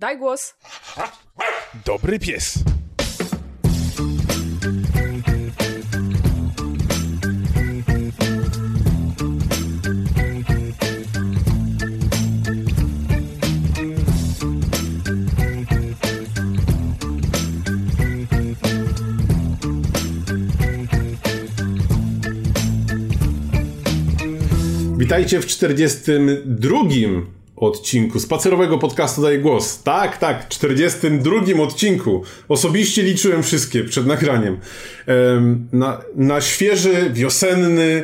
Daj głos. Dobry pies. Witajcie w 42 odcinku spacerowego podcastu Daj Głos. Tak, tak, 42 odcinku. Osobiście liczyłem wszystkie przed nagraniem. Em, na, na świeży, wiosenny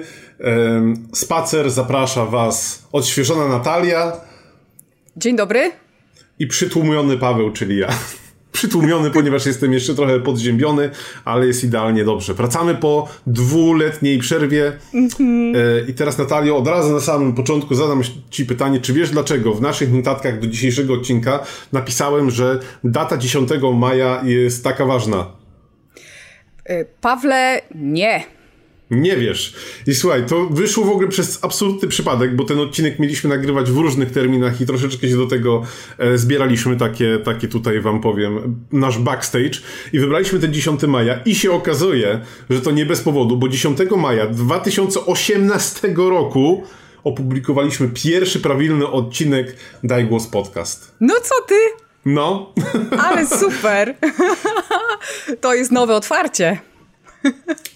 spacer zaprasza Was odświeżona Natalia Dzień dobry. i przytłumiony Paweł, czyli ja. Przytłumiony, ponieważ jestem jeszcze trochę podziębiony, ale jest idealnie dobrze. Wracamy po dwuletniej przerwie. E, I teraz, Natalio, od razu na samym początku zadam Ci pytanie, czy wiesz dlaczego w naszych notatkach do dzisiejszego odcinka napisałem, że data 10 maja jest taka ważna? Y, Pawle, nie. Nie wiesz. I słuchaj, to wyszło w ogóle przez absolutny przypadek, bo ten odcinek mieliśmy nagrywać w różnych terminach i troszeczkę się do tego e, zbieraliśmy, takie, takie tutaj wam powiem, nasz backstage i wybraliśmy ten 10 maja i się okazuje, że to nie bez powodu, bo 10 maja 2018 roku opublikowaliśmy pierwszy prawilny odcinek Daj Głos Podcast. No co ty? No, Ale super. to jest nowe otwarcie.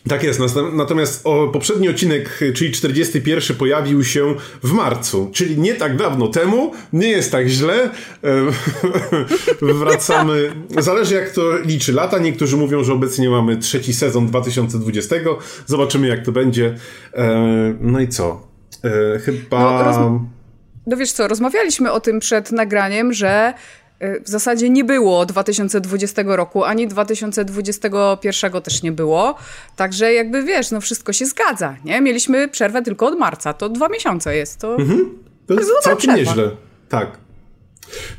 Tak jest, natomiast o, poprzedni odcinek, czyli 41, pojawił się w marcu, czyli nie tak dawno temu, nie jest tak źle. E, Wracamy, zależy jak to liczy lata, niektórzy mówią, że obecnie mamy trzeci sezon 2020, zobaczymy jak to będzie. E, No i co? E, Chyba... No, roz- No wiesz co, rozmawialiśmy o tym przed nagraniem, że w zasadzie nie było 2020 roku, ani 2021 też nie było. Także jakby wiesz, no wszystko się zgadza, nie? Mieliśmy przerwę tylko od marca, to dwa miesiące jest, to... To jest całkiem przerwa. nieźle. Tak.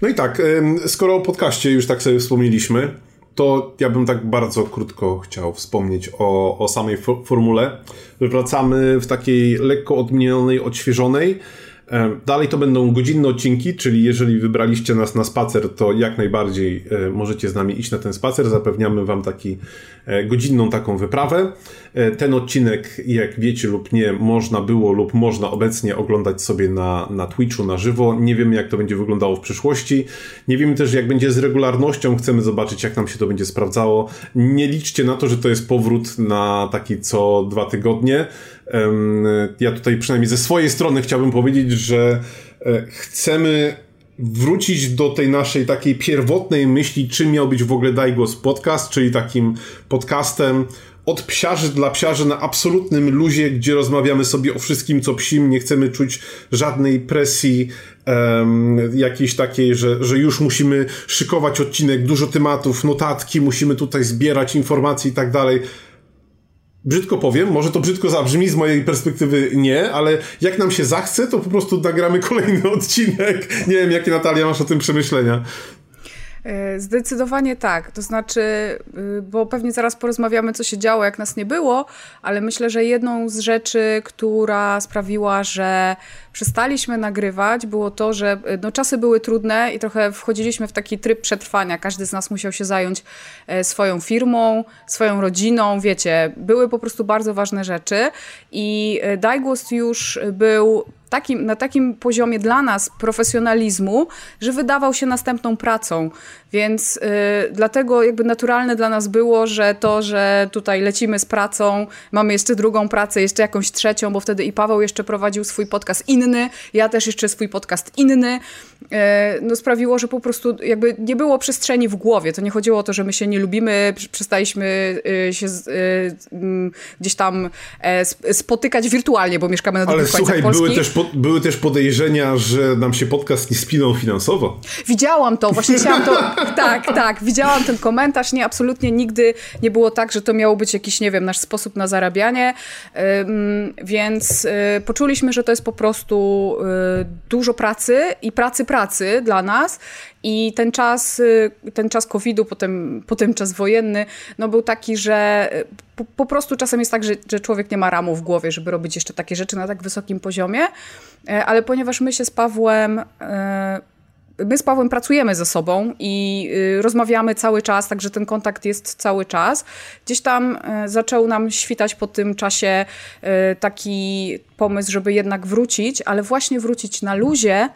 No i tak, skoro o podcaście już tak sobie wspomnieliśmy, to ja bym tak bardzo krótko chciał wspomnieć o, o samej fo- formule. Wracamy w takiej lekko odmienionej, odświeżonej. Dalej to będą godzinne odcinki, czyli jeżeli wybraliście nas na spacer, to jak najbardziej e, możecie z nami iść na ten spacer. Zapewniamy Wam taki e, godzinną taką wyprawę. E, Ten odcinek, jak wiecie lub nie, można było lub można obecnie oglądać sobie na, na Twitchu na żywo. Nie wiemy, jak to będzie wyglądało w przyszłości. Nie wiemy też, jak będzie z regularnością. Chcemy zobaczyć, jak nam się to będzie sprawdzało. Nie liczcie na to, że to jest powrót na taki co dwa tygodnie. Ja tutaj przynajmniej ze swojej strony chciałbym powiedzieć, że e, chcemy wrócić do tej naszej takiej pierwotnej myśli, czym miał być w ogóle Daj Głos Podcast, czyli takim podcastem od psiarzy dla psiarzy na absolutnym luzie, gdzie rozmawiamy sobie o wszystkim, co psim, nie chcemy czuć żadnej presji em, jakiejś takiej, że, że już musimy szykować odcinek, dużo tematów, notatki, musimy tutaj zbierać informacje i tak dalej. Brzydko powiem, może to brzydko zabrzmi, z mojej perspektywy nie, ale jak nam się zachce, to po prostu nagramy kolejny odcinek. Nie wiem, jakie Natalia masz o tym przemyślenia. E, Zdecydowanie tak. To znaczy, y, bo pewnie zaraz porozmawiamy, co się działo, jak nas nie było, ale myślę, że jedną z rzeczy, która sprawiła, że przestaliśmy nagrywać, było to, że y, no, czasy były trudne i trochę wchodziliśmy w taki tryb przetrwania. Każdy z nas musiał się zająć e, swoją firmą, swoją rodziną, wiecie, były po prostu bardzo ważne rzeczy i e, Daj Głos już był takim, na takim poziomie dla nas profesjonalizmu, że wydawał się następną pracą. Więc y, dlatego jakby naturalne dla nas było, że to, że tutaj lecimy z pracą, mamy jeszcze drugą pracę, jeszcze jakąś trzecią, bo wtedy i Paweł jeszcze prowadził swój podcast inny, ja też jeszcze swój podcast inny, y, no sprawiło, że po prostu jakby nie było przestrzeni w głowie. To nie chodziło o to, że my się nie lubimy, pr- przestaliśmy y, się y, mm, gdzieś tam e, sp- spotykać wirtualnie, bo mieszkamy na Ale drugich końcach słuchaj, Polski. były też, po, były też podejrzenia, że nam się podcast nie spinął finansowo. Widziałam to, właśnie chciałam to. Tak, tak, widziałam ten komentarz. Nie, absolutnie nigdy nie było tak, że to miało być jakiś, nie wiem, nasz sposób na zarabianie. Ym, więc y, poczuliśmy, że to jest po prostu y, dużo pracy i pracy, pracy dla nas. I ten czas, y, ten czas COVID-u, potem, potem czas wojenny, no był taki, że y, po, po prostu czasem jest tak, że, że człowiek nie ma ramu w głowie, żeby robić jeszcze takie rzeczy na tak wysokim poziomie. E, Ale ponieważ my się z Pawłem e, my z Pawłem pracujemy ze sobą i y, rozmawiamy cały czas, także ten kontakt jest cały czas. Gdzieś tam y, zaczął nam świtać po tym czasie taki pomysł, żeby jednak wrócić, ale właśnie wrócić na luzie,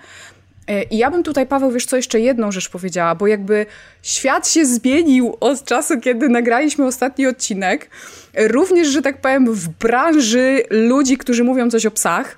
i ja bym tutaj, Paweł, wiesz co, jeszcze jedną rzecz powiedziała, bo jakby świat się zmienił od czasu, kiedy nagraliśmy ostatni odcinek. Również, że tak powiem, w branży ludzi, którzy mówią coś o psach.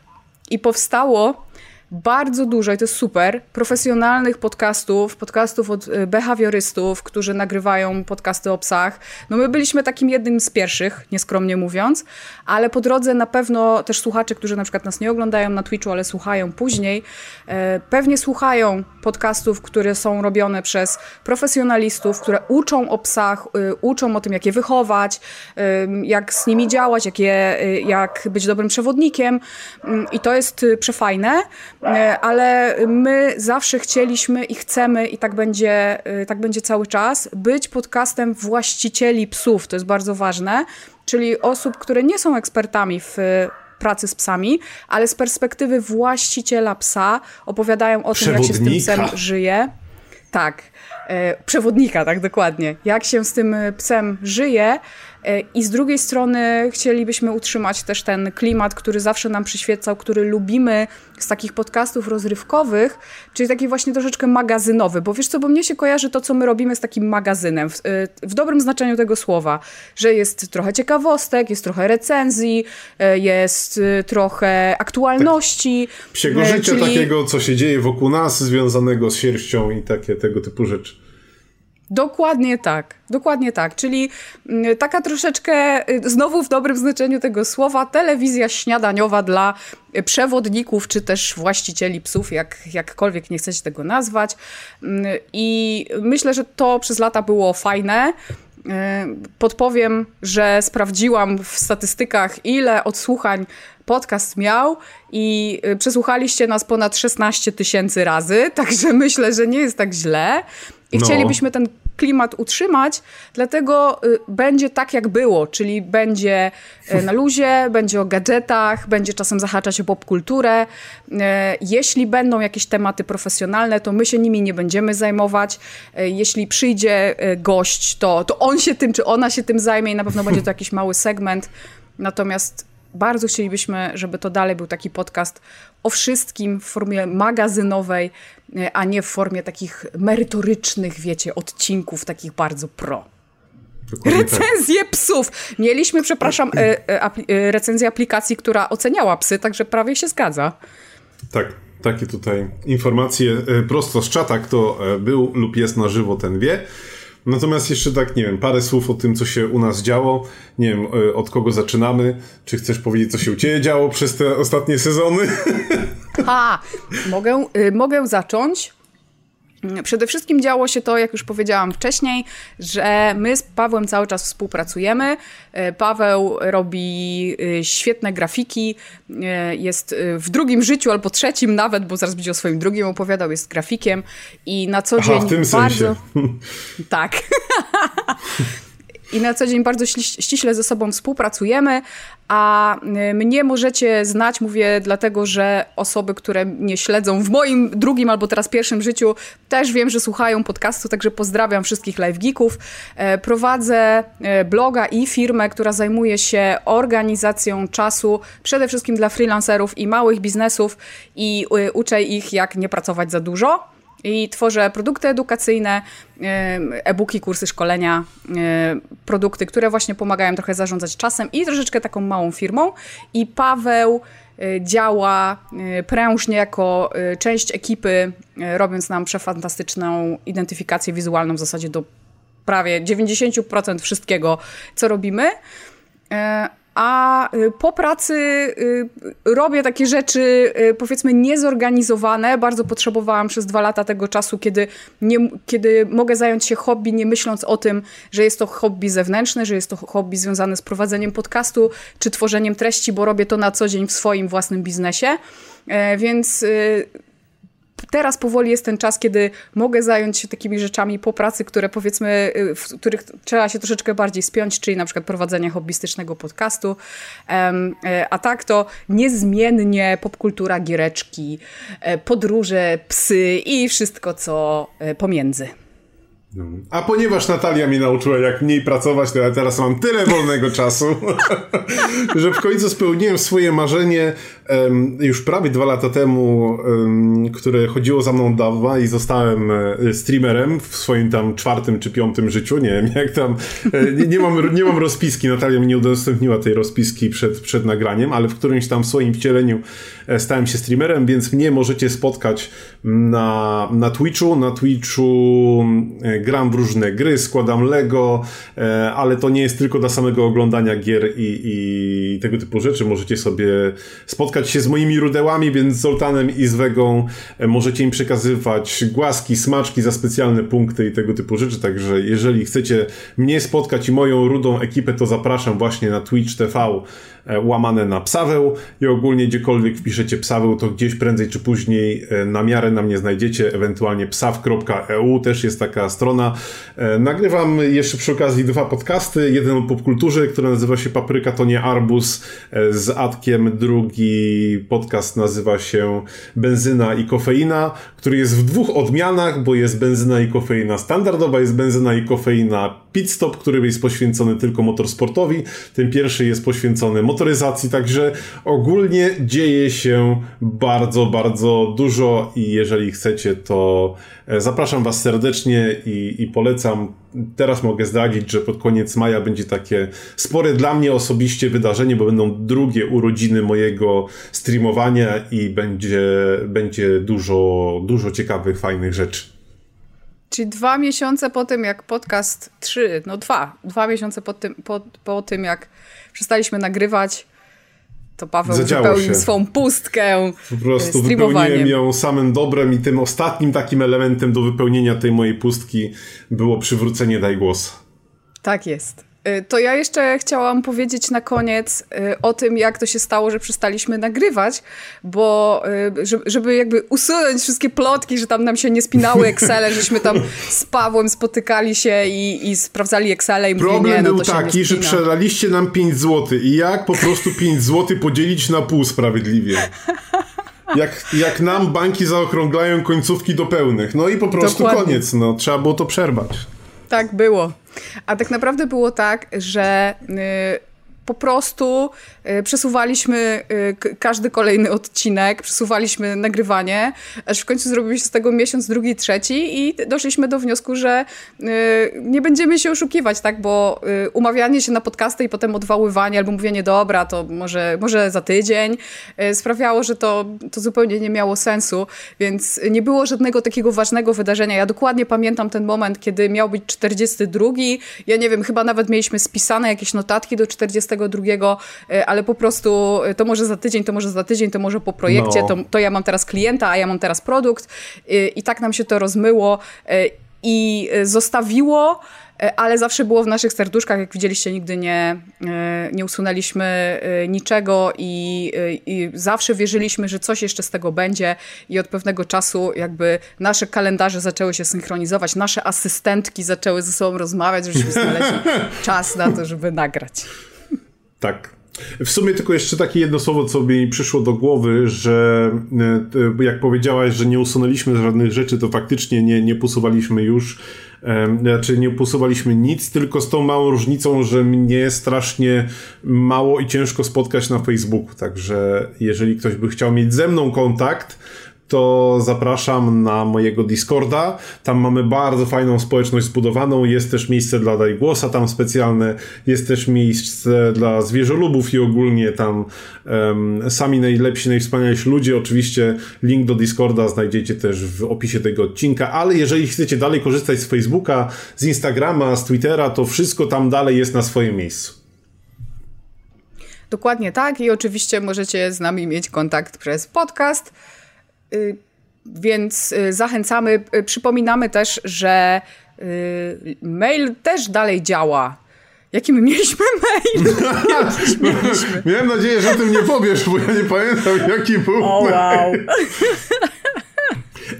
I powstało bardzo dużo, i to jest super, profesjonalnych podcastów, podcastów od y, behawiorystów, którzy nagrywają podcasty o psach. No my byliśmy takim jednym z pierwszych, nieskromnie mówiąc, ale po drodze na pewno też słuchacze, którzy na przykład nas nie oglądają na Twitchu, ale słuchają później, e, pewnie słuchają podcastów, które są robione przez profesjonalistów, które uczą o psach, y, uczą o tym, jak je wychować, y, jak z nimi działać, jak, je, jak być dobrym przewodnikiem mm, i to jest przefajne. E, ale my zawsze chcieliśmy i chcemy, i tak będzie, e, tak będzie cały czas, być podcastem właścicieli psów. To jest bardzo ważne, czyli osób, które nie są ekspertami w pracy z psami, ale z perspektywy właściciela psa opowiadają o tym, jak się z tym psem żyje. Tak, e, przewodnika, tak dokładnie. Jak się z tym psem żyje E, I z drugiej strony chcielibyśmy utrzymać też ten klimat, który zawsze nam przyświecał, który lubimy z takich podcastów rozrywkowych, czyli taki właśnie troszeczkę magazynowy, bo wiesz co, bo mnie się kojarzy to, co my robimy z takim magazynem, w, e, w dobrym znaczeniu tego słowa, że jest trochę ciekawostek, jest trochę recenzji, e, jest trochę aktualności. Tak. Psiego życia czyli... takiego, co się dzieje wokół nas, związanego z sierścią i takie tego typu rzeczy. Dokładnie tak, dokładnie tak. Czyli mm, taka troszeczkę, y, znowu w dobrym znaczeniu tego słowa, telewizja śniadaniowa dla przewodników, czy też właścicieli psów, jak, jakkolwiek nie chcecie tego nazwać. Mm, I myślę, że to przez lata było fajne. Y, podpowiem, że sprawdziłam w statystykach, ile odsłuchań podcast miał i y, przesłuchaliście nas ponad 16 tysięcy razy, także myślę, że nie jest tak źle. I no. chcielibyśmy ten klimat utrzymać, dlatego y, będzie tak, jak było, czyli będzie y, na luzie, będzie o gadżetach, będzie czasem zahaczać o popkulturę. Y, jeśli będą jakieś tematy profesjonalne, to my się nimi nie będziemy zajmować. Jeśli przyjdzie gość, to, to on się tym, czy ona się tym zajmie i na pewno będzie to jakiś mały segment. Natomiast bardzo chcielibyśmy, żeby to dalej był taki podcast o wszystkim w formie magazynowej, a nie w formie takich merytorycznych, wiecie, odcinków takich bardzo pro. Dokładnie Recenzje tak. psów. Mieliśmy, przepraszam, e, e, e, recenzję aplikacji, która oceniała psy, także prawie się zgadza. Tak, takie tutaj informacje prosto z czata, kto był lub jest na żywo, ten wie. Natomiast jeszcze tak, nie wiem, parę słów o tym, co się u nas działo. Nie wiem, e, od kogo zaczynamy. Czy chcesz powiedzieć, co się u Ciebie działo przez te ostatnie sezony? Ha! Mogę, y, mogę zacząć. Przede wszystkim działo się to, jak już powiedziałam wcześniej, że my z Pawłem cały czas współpracujemy. E, Paweł robi e, świetne grafiki, e, jest w drugim życiu albo trzecim nawet, bo zaraz będzie o swoim drugim opowiadał, jest grafikiem i na co dzień Aha, w tym bardzo... Sensie. Tak. i na co dzień bardzo ściśle ze sobą współpracujemy, a y, mnie możecie znać, mówię dlatego, że osoby, które mnie śledzą w moim drugim albo teraz pierwszym życiu, też wiem, że słuchają podcastu, także pozdrawiam wszystkich live geeków. E, prowadzę e, bloga i firmę, która zajmuje się organizacją czasu, przede wszystkim dla freelancerów i małych biznesów i y, uczę ich, jak nie pracować za dużo. I tworzę produkty edukacyjne, e-booki, kursy, szkolenia, produkty, które właśnie pomagają trochę zarządzać czasem i troszeczkę taką małą firmą. I Paweł e, działa e, prężnie jako e, część ekipy, robiąc nam przefantastyczną identyfikację wizualną w zasadzie do prawie 90% wszystkiego, co robimy a y, po pracy y, robię takie rzeczy, y, powiedzmy, niezorganizowane. Bardzo potrzebowałam przez dwa lata tego czasu, kiedy, nie, kiedy mogę zająć się hobby, nie myśląc o tym, że jest to hobby zewnętrzne, że jest to hobby związane z prowadzeniem podcastu czy tworzeniem treści, bo robię to na co dzień w swoim własnym biznesie. E, więc teraz powoli jest ten czas, kiedy mogę zająć się takimi rzeczami po pracy, które powiedzmy, y, w których trzeba się troszeczkę bardziej spiąć, czyli na przykład prowadzenie hobbystycznego podcastu. E, a tak to niezmiennie popkultura, giereczki, e, podróże, psy i wszystko, co e, pomiędzy. No. A ponieważ Natalia mnie nauczyła, jak mniej pracować, to ja teraz mam tyle wolnego czasu, że w końcu spełniłem swoje marzenie um, już prawie dwa lata temu, um, które chodziło za mną dawno i zostałem e, streamerem w swoim tam czwartym czy piątym życiu. Nie wiem, jak tam. E, nie, nie, mam, nie mam rozpiski. Natalia mi nie udostępniła tej rozpiski przed, przed nagraniem, ale w którymś tam swoim wcieleniu e, stałem się streamerem, więc mnie możecie spotkać na, na Twitchu. Na Twitchu gram w różne gry, składam Lego, e, ale to nie jest tylko dla samego oglądania gier i, i tego typu rzeczy. Możecie sobie spotkać się z moimi rudełami, więc z Zoltanem i z Wegą e, możecie im przekazywać głaski, smaczki za specjalne punkty i tego typu rzeczy. Także jeżeli chcecie mnie spotkać i moją rudą ekipę, to zapraszam właśnie na Twitch TV E, łamane na psaweł i ogólnie gdziekolwiek wpiszecie psaweł, to gdzieś prędzej czy później na miarę na mnie znajdziecie, ewentualnie psaw.eu też jest taka strona. E, nagrywam jeszcze przy okazji dwa podcasty, jeden o popkulturze, który nazywa się Papryka to nie arbus. Z Atkiem, drugi podcast nazywa się Benzyna i kofeina, który jest w dwóch odmianach, bo jest benzyna i kofeina standardowa, jest benzyna i kofeina pit stop, który jest poświęcony tylko motorsportowi, ten pierwszy jest poświęcony motoryzacji, także ogólnie dzieje się bardzo, bardzo dużo i jeżeli chcecie, to e, zapraszam Was serdecznie i, i polecam. Teraz mogę zdradzić, że pod koniec maja będzie takie spore dla mnie osobiście wydarzenie, bo będą drugie urodziny mojego streamowania i będzie, będzie dużo, dużo ciekawych, fajnych rzeczy. Czyli dwa miesiące po tym, jak podcast, trzy, no dwa, dwa miesiące po tym, po, po tym jak przestaliśmy nagrywać, to Paweł Zadziało wypełnił się. swą pustkę Po prostu wypełniłem ją samym dobrem i tym ostatnim takim elementem do wypełnienia tej mojej pustki było przywrócenie Daj Głos. Tak jest. Y, to ja jeszcze chciałam powiedzieć na koniec y, o tym, jak to się stało, że przestaliśmy nagrywać, bo y, żeby jakby usunąć wszystkie plotki, że tam nam się nie spinały Excele, żeśmy tam z Pawłem spotykali się i, i sprawdzali Excele i Problem mówili, nie, no, był taki, że przelaliście nam 5 zł i jak po prostu 5 zł podzielić na pół sprawiedliwie? Jak, jak nam banki zaokrąglają końcówki do pełnych. No i po prostu Dokładnie. koniec, no trzeba było to przerwać. Tak było. A tak naprawdę było tak, że y, po prostu y, przesuwaliśmy y, każdy kolejny odcinek, przesuwaliśmy nagrywanie, aż w końcu zrobił się z tego miesiąc, drugi, trzeci i doszliśmy do wniosku, że y, nie będziemy się oszukiwać, tak, bo umawianie się na podcasty i potem odwaływanie albo mówienie dobra, to może, może za tydzień sprawiało, że to, to zupełnie nie miało sensu, więc nie było żadnego takiego ważnego wydarzenia. Ja dokładnie pamiętam ten moment, kiedy miał być 42, ja nie wiem, chyba nawet mieliśmy spisane jakieś notatki do 40 drugiego, e, ale po prostu e, to może za tydzień, to może za tydzień, to może po projekcie, no. to, to ja mam teraz klienta, a ja mam teraz produkt e, i tak nam się to rozmyło i zostawiło ale zawsze było w naszych serduszkach, jak widzieliście, nigdy nie, nie usunęliśmy niczego i, i, zawsze wierzyliśmy, że coś jeszcze z tego będzie i od pewnego czasu jakby nasze kalendarze zaczęły się synchronizować, nasze asystentki zaczęły ze sobą rozmawiać, żebyśmy znaleźli czas na to, żeby nagrać. Tak. W sumie tylko jeszcze takie jedno słowo, co mi przyszło do głowy, że e, jak powiedziałaś, że nie usunęliśmy żadnych rzeczy, to faktycznie nie, nie posuwaliśmy już, znaczy nie posuwaliśmy nic, tylko z tą małą różnicą, że mnie strasznie mało i ciężko spotkać na Facebooku, także jeżeli ktoś by chciał mieć ze mną kontakt, to zapraszam na mojego Discorda. Tam mamy bardzo fajną społeczność zbudowaną. Jest też miejsce dla Daj Głosa tam specjalne. Jest też miejsce dla zwierzolubów i ogólnie tam um, sami najlepsi, najwspanialsi ludzie. Oczywiście link do Discorda znajdziecie też w opisie tego odcinka, ale jeżeli chcecie dalej korzystać z Facebooka, z Instagrama, z Twittera, to wszystko tam dalej jest na swoim miejscu. Dokładnie tak i oczywiście możecie z nami mieć kontakt przez podcast. Y, więc y, zachęcamy. Y, przypominamy też, że mail też dalej działa. Jaki my mieliśmy mail? mieliśmy? Miałem nadzieję, że o tym nie powiesz, bo ja nie pamiętam, jaki był oh, mail. Wow.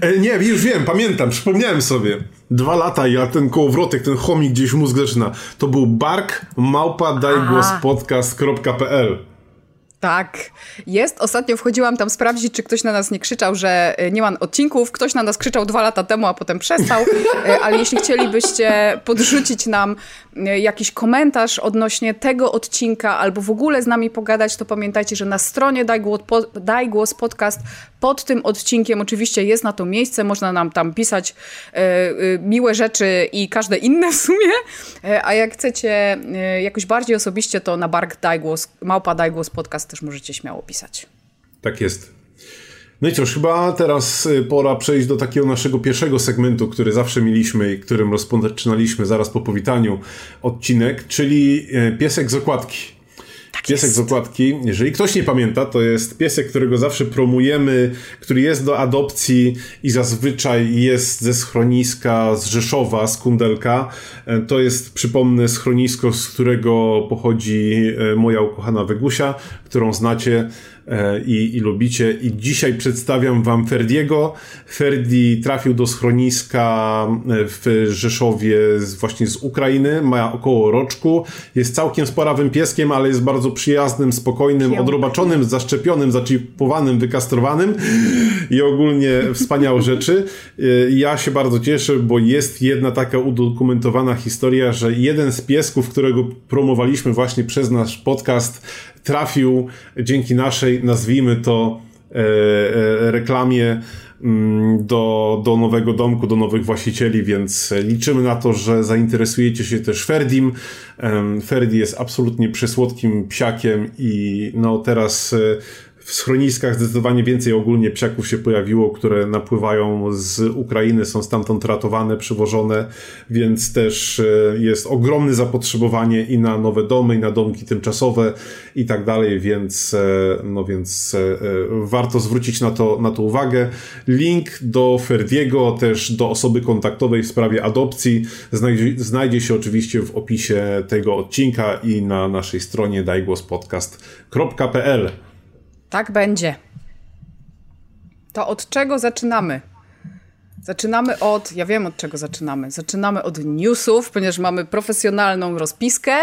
E, nie, już wiem, pamiętam, przypomniałem sobie. Dwa lata i ja ten kołowrotek, ten chomik gdzieś mózg zaczyna. To był bark małpa dajgłospodcast.pl tak, jest. Ostatnio wchodziłam tam sprawdzić, czy ktoś na nas nie krzyczał, że e, nie ma odcinków. Ktoś na nas krzyczał dwa lata temu, a potem przestał. E, ale jeśli chcielibyście podrzucić nam e, jakiś komentarz odnośnie tego odcinka albo w ogóle z nami pogadać, to pamiętajcie, że na stronie Daj Głos, Daj Głos Podcast pod tym odcinkiem oczywiście jest na to miejsce. Można nam tam pisać miłe rzeczy i każde inne w sumie. a jak chcecie jakoś bardziej osobiście, to na bark Daj Głos, małpa Daj Głos Podcast też możecie śmiało pisać. Tak jest. No i cóż, chyba teraz y, pora przejść do takiego naszego pierwszego segmentu, który zawsze mieliśmy i którym rozpoczynaliśmy zaraz po powitaniu odcinek, czyli y, piesek z okładki. Tak piesek jest. z okładki, jeżeli ktoś nie pamięta, to jest piesek, którego zawsze promujemy, który jest do adopcji i zazwyczaj jest ze schroniska z Rzeszowa, z Kundelka. E, to jest, przypomnę, schronisko, z którego pochodzi e, moja ukochana Wegusia, którą znacie i, i lubicie. I dzisiaj przedstawiam wam Ferdiego. Ferdi trafił do schroniska e, w Rzeszowie z, właśnie z Ukrainy. Ma około roczku. Jest całkiem sporawym pieskiem, ale jest bardzo przyjaznym, spokojnym, odrobaczonym, zaszczepionym, zaczipowanym, wykastrowanym i ogólnie wspaniałe rzeczy. E, ja się bardzo cieszę, bo jest jedna taka udokumentowana historia, że jeden z piesków, którego promowaliśmy właśnie przez nasz podcast, trafił dzięki naszej, nazwijmy to, e, e, reklamie mm, do, do nowego domku, do nowych właścicieli, więc liczymy na to, że zainteresujecie się też Ferdim. Ferdi jest absolutnie przesłodkim psiakiem i no teraz e, w schroniskach zdecydowanie więcej ogólnie psiaków się pojawiło, które napływają z Ukrainy, są stamtąd ratowane, przywożone, więc też e, jest ogromne zapotrzebowanie i na nowe domy, i na domki tymczasowe i tak dalej, więc, e, no więc e, warto zwrócić na to, na to uwagę. Link do Ferdiego, też do osoby kontaktowej w sprawie adopcji znajdzie, znajdzie się oczywiście w opisie tego odcinka i na naszej stronie dajgłospodcast.pl. Tak będzie. To od czego zaczynamy? Zaczynamy od, ja wiem od czego zaczynamy. Zaczynamy od newsów, ponieważ mamy profesjonalną rozpiskę.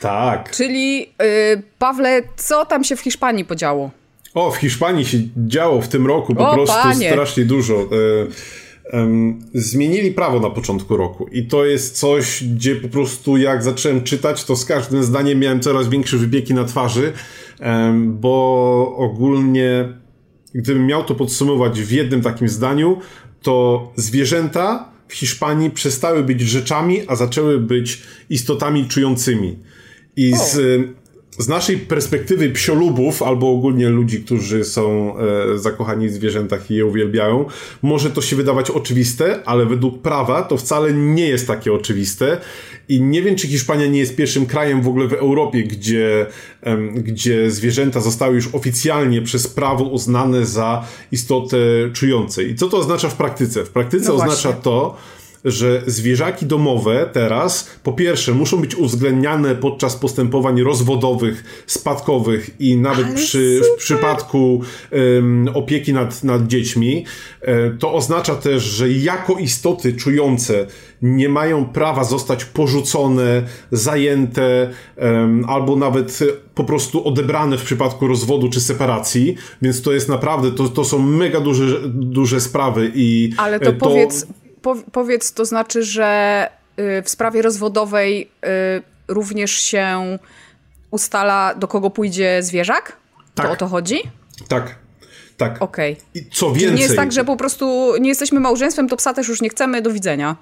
Tak. Czyli, yy, Pawle, co tam się w Hiszpanii podziało? O, w Hiszpanii się działo w tym roku po o, prostu panie. strasznie dużo. Yy, zmienili prawo na początku roku i to jest coś, gdzie po prostu jak zacząłem czytać, to z każdym zdaniem miałem coraz większe wybiegi na twarzy, bo ogólnie gdybym miał to podsumować w jednym takim zdaniu, to zwierzęta w Hiszpanii przestały być rzeczami, a zaczęły być istotami czującymi. I z z naszej perspektywy psiolubów, albo ogólnie ludzi, którzy są e, zakochani w zwierzętach i je uwielbiają, może to się wydawać oczywiste, ale według prawa to wcale nie jest takie oczywiste. I nie wiem, czy Hiszpania nie jest pierwszym krajem w ogóle w Europie, gdzie, em, gdzie zwierzęta zostały już oficjalnie przez prawo uznane za istotę czujące. I co to oznacza w praktyce? W praktyce no oznacza to, że zwierzaki domowe teraz po pierwsze muszą być uwzględniane podczas postępowań rozwodowych, spadkowych i nawet przy, w przypadku um, opieki nad, nad dziećmi. E, to oznacza też, że jako istoty czujące nie mają prawa zostać porzucone, zajęte um, albo nawet po prostu odebrane w przypadku rozwodu czy separacji, więc to jest naprawdę, to, to są mega duże, duże sprawy i Ale to, to powiedz, powiedz, to znaczy, że y, w sprawie rozwodowej y, również się ustala, do kogo pójdzie zwierzak? Tak. To o to chodzi? Tak. Tak. Okej. Okay. I co więcej... Czyli nie jest tak, że po prostu nie jesteśmy małżeństwem, to psa też już nie chcemy, do widzenia.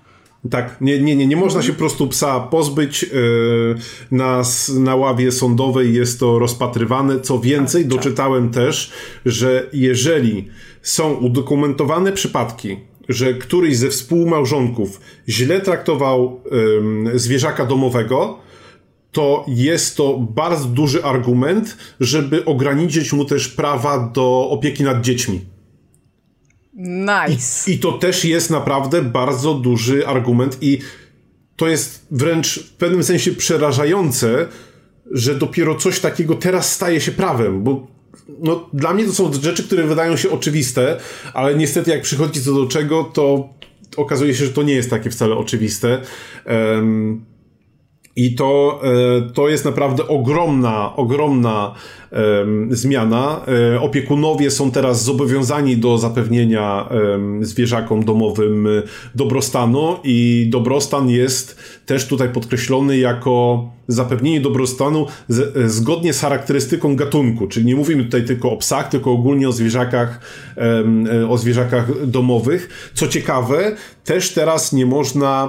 Tak, nie, nie, nie, nie można się po prostu psa pozbyć. Yy, na, na ławie sądowej jest to rozpatrywane. Co więcej, tak, tak. doczytałem też, że jeżeli są udokumentowane przypadki, że któryś ze współmałżonków źle traktował um, zwierzaka domowego, to jest to bardzo duży argument, żeby ograniczyć mu też prawa do opieki nad dziećmi. Nice. I, I, to też jest naprawdę bardzo duży argument, i to jest wręcz w pewnym sensie przerażające, że dopiero coś takiego teraz staje się prawem, bo no, dla mnie to są rzeczy, które wydają się oczywiste, ale niestety jak przychodzi co do czego, to okazuje się, że to nie jest takie wcale oczywiste. Um, i to, e, to jest naprawdę ogromna, ogromna zmiana. E, opiekunowie są teraz zobowiązani do zapewnienia zwierzakom domowym dobrostanu i dobrostan jest też tutaj podkreślony jako zapewnienie dobrostanu z, zgodnie z charakterystyką gatunku, czyli nie mówimy tutaj tylko o psach, tylko ogólnie o zwierzakach, e, o zwierzakach domowych. Co ciekawe, też teraz nie można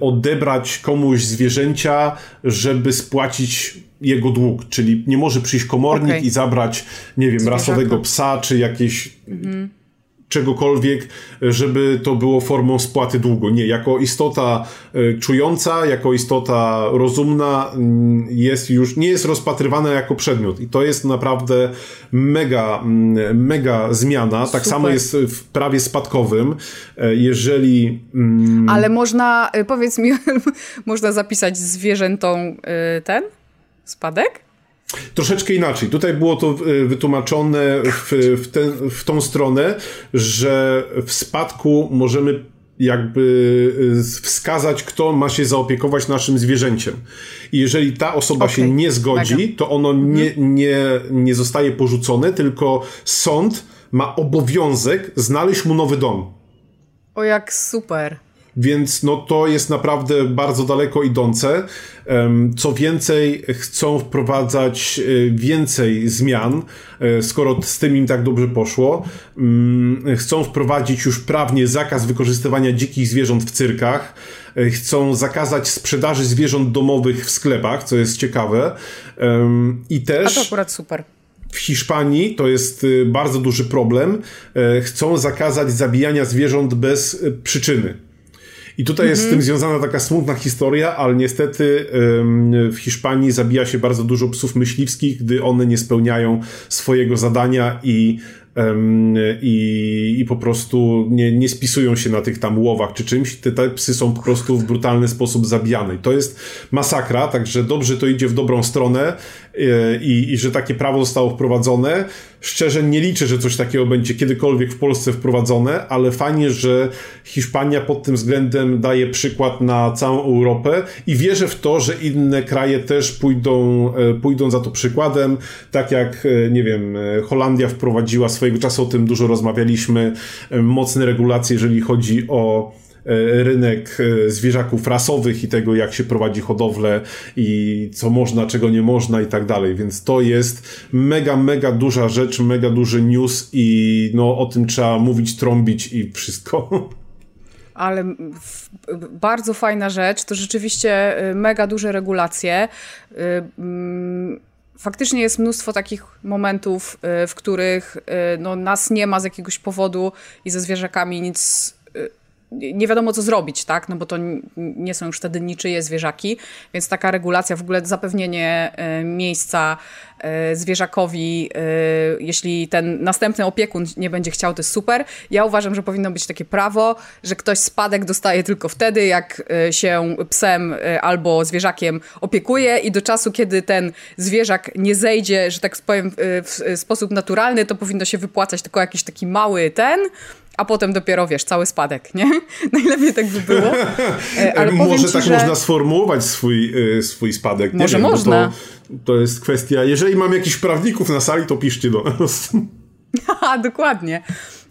odebrać komuś zwierzęcia, żeby spłacić jego dług. Czyli nie może przyjść komornik okay. i zabrać, nie wiem, rasowego psa, czy jakieś. Mhm czegokolwiek, żeby to było formą spłaty długu. Nie, jako istota e, czująca, jako istota rozumna mm, jest już, nie jest rozpatrywana jako przedmiot. I to jest naprawdę mega, mm, mega zmiana. Tak Super. samo jest w prawie spadkowym. E, jeżeli... Mm, Ale można, e, powiedz mi, można zapisać zwierzętom ten spadek? Troszeczkę inaczej. Tutaj było to e, wytłumaczone w, w, ten, w tą stronę, że w spadku możemy jakby e, wskazać, kto ma się zaopiekować naszym zwierzęciem. I jeżeli ta osoba okay. się nie zgodzi, to ono nie, mhm. nie, nie zostaje porzucone, tylko sąd ma obowiązek znaleźć mu nowy dom. O, jak super. Więc no to jest naprawdę bardzo daleko idące. Co więcej, chcą wprowadzać e, więcej zmian, e, skoro z tym im tak dobrze poszło. Mm, chcą wprowadzić już prawnie zakaz wykorzystywania dzikich zwierząt w cyrkach. E, chcą zakazać sprzedaży zwierząt domowych w sklepach, co jest ciekawe. I też. A to akurat super. W Hiszpanii to jest bardzo duży problem. Chcą zakazać zabijania zwierząt bez przyczyny. I tutaj jest z tym mhm. związana taka smutna historia, ale niestety w Hiszpanii zabija się bardzo dużo psów myśliwskich, gdy one nie spełniają swojego zadania i i, i po prostu nie, nie spisują się na tych tam łowach czy czymś. Te, te psy są po prostu w brutalny sposób zabijane. I to jest masakra, także dobrze to idzie w dobrą stronę e, i, i że takie prawo zostało wprowadzone. Szczerze nie liczę, że coś takiego będzie kiedykolwiek w Polsce wprowadzone, ale fajnie, że Hiszpania pod tym względem daje przykład na całą Europę i wierzę w to, że inne kraje też pójdą, e, pójdą za to przykładem, tak jak, e, nie wiem, Holandia wprowadziła swoje swojego czasu o tym dużo rozmawialiśmy. E, mocne regulacje, jeżeli chodzi o e, rynek e, zwierzaków rasowych i tego, jak się prowadzi hodowlę i co można, czego nie można i tak dalej. Więc to jest mega, mega duża rzecz, mega duży news i no, o tym trzeba mówić, trąbić i wszystko. Ale bardzo fajna rzecz, to rzeczywiście mega duże regulacje mm, faktycznie jest mnóstwo takich momentów, y, w których y, no, nas nie ma z jakiegoś powodu i ze zwierzakami nic y, nie wiadomo co zrobić, tak? No bo to nie są już wtedy niczyje zwierzaki, więc taka regulacja, w ogóle zapewnienie miejsca zwierzakowi, jeśli ten następny opiekun nie będzie chciał, to jest super. Ja uważam, że powinno być takie prawo, że ktoś spadek dostaje tylko wtedy, jak się psem albo zwierzakiem opiekuje i do czasu, kiedy ten zwierzak nie zejdzie, że tak powiem, w sposób naturalny, to powinno się wypłacać tylko jakiś taki mały ten, a potem dopiero, wiesz, cały spadek, nie? Najlepiej tak by było. E, ale Może tak że... można sformułować swój, e, swój spadek. Nie Może wiem, można. To, to jest kwestia, jeżeli mam jakichś prawników na sali, to piszcie do nas. Dokładnie.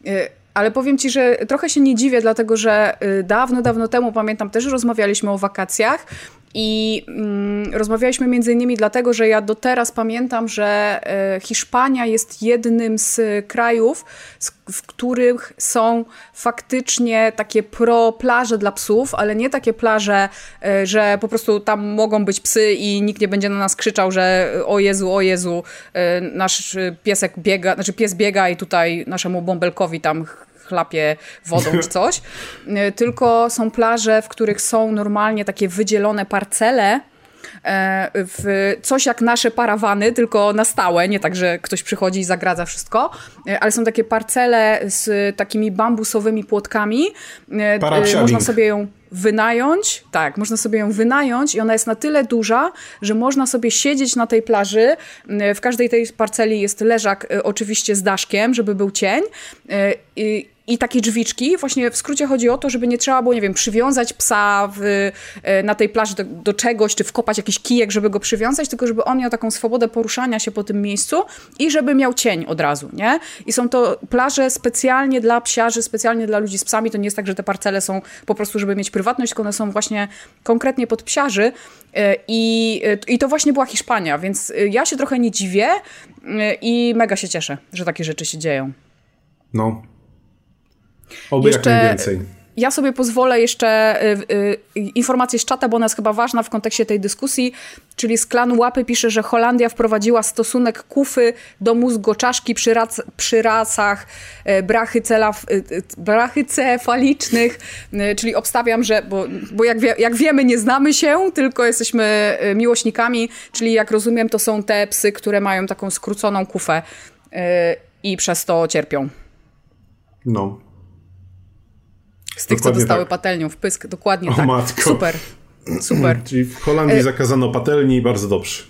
E, ale powiem ci, że trochę się nie dziwię, dlatego że dawno, dawno temu, pamiętam, też rozmawialiśmy o wakacjach i mm, rozmawialiśmy między innymi dlatego, że ja do teraz pamiętam, że e, Hiszpania jest jednym z krajów, z, w których są faktycznie takie pro plaże dla psów, ale nie takie plaże, e, że po prostu tam mogą być psy i nikt nie będzie na nas krzyczał, że o Jezu, o Jezu, e, nasz piesek biega, znaczy pies biega i tutaj naszemu bąbelkowi tam chlapie wodą czy coś, y, tylko są plaże, w których są normalnie takie wydzielone parcele, e, w coś jak nasze parawany, tylko na stałe, nie tak, że ktoś przychodzi i zagradza wszystko, e, ale są takie parcele z takimi bambusowymi płotkami. E. Można sobie ją wynająć, tak, można sobie ją wynająć i ona jest na tyle duża, że można sobie siedzieć na tej plaży. W każdej tej parceli jest leżak oczywiście z daszkiem, żeby był cień. I i takie drzwiczki. Właśnie w skrócie chodzi o to, żeby nie trzeba było, nie wiem, przywiązać psa w, e, na tej plaży do, do, czegoś, czy wkopać jakiś kijek, żeby go przywiązać, tylko żeby on miał taką swobodę poruszania się po tym miejscu i żeby miał cień od razu, nie? I są to plaże specjalnie dla psiarzy, specjalnie dla ludzi z psami. To nie jest tak, że te parcele są po prostu, żeby mieć prywatność, tylko one są właśnie konkretnie pod psiarzy. E, I, e, I to właśnie była Hiszpania, więc ja się trochę nie dziwię i mega się cieszę, że takie rzeczy się dzieją. No, Oby Jeszcze... jak najwięcej. Ja sobie pozwolę jeszcze y, y, informację z czata, bo ona jest chyba ważna w kontekście tej dyskusji, czyli z klanu Łapy pisze, że Holandia wprowadziła stosunek kufy do mózgoczaszki przy, rac, przy rasach y, brachycelaf, y, y, brachycefalicznych, y, czyli obstawiam, że, bo, bo jak, wie, jak wiemy nie znamy się, tylko jesteśmy miłośnikami, czyli jak rozumiem to są te psy, które mają taką skróconą kufę i przez to cierpią. No, z tych, dokładnie co dostały tak. patelnią w pysk, dokładnie o, tak. Matko. Super, super. Czyli w Holandii e... zakazano patelni i bardzo dobrze.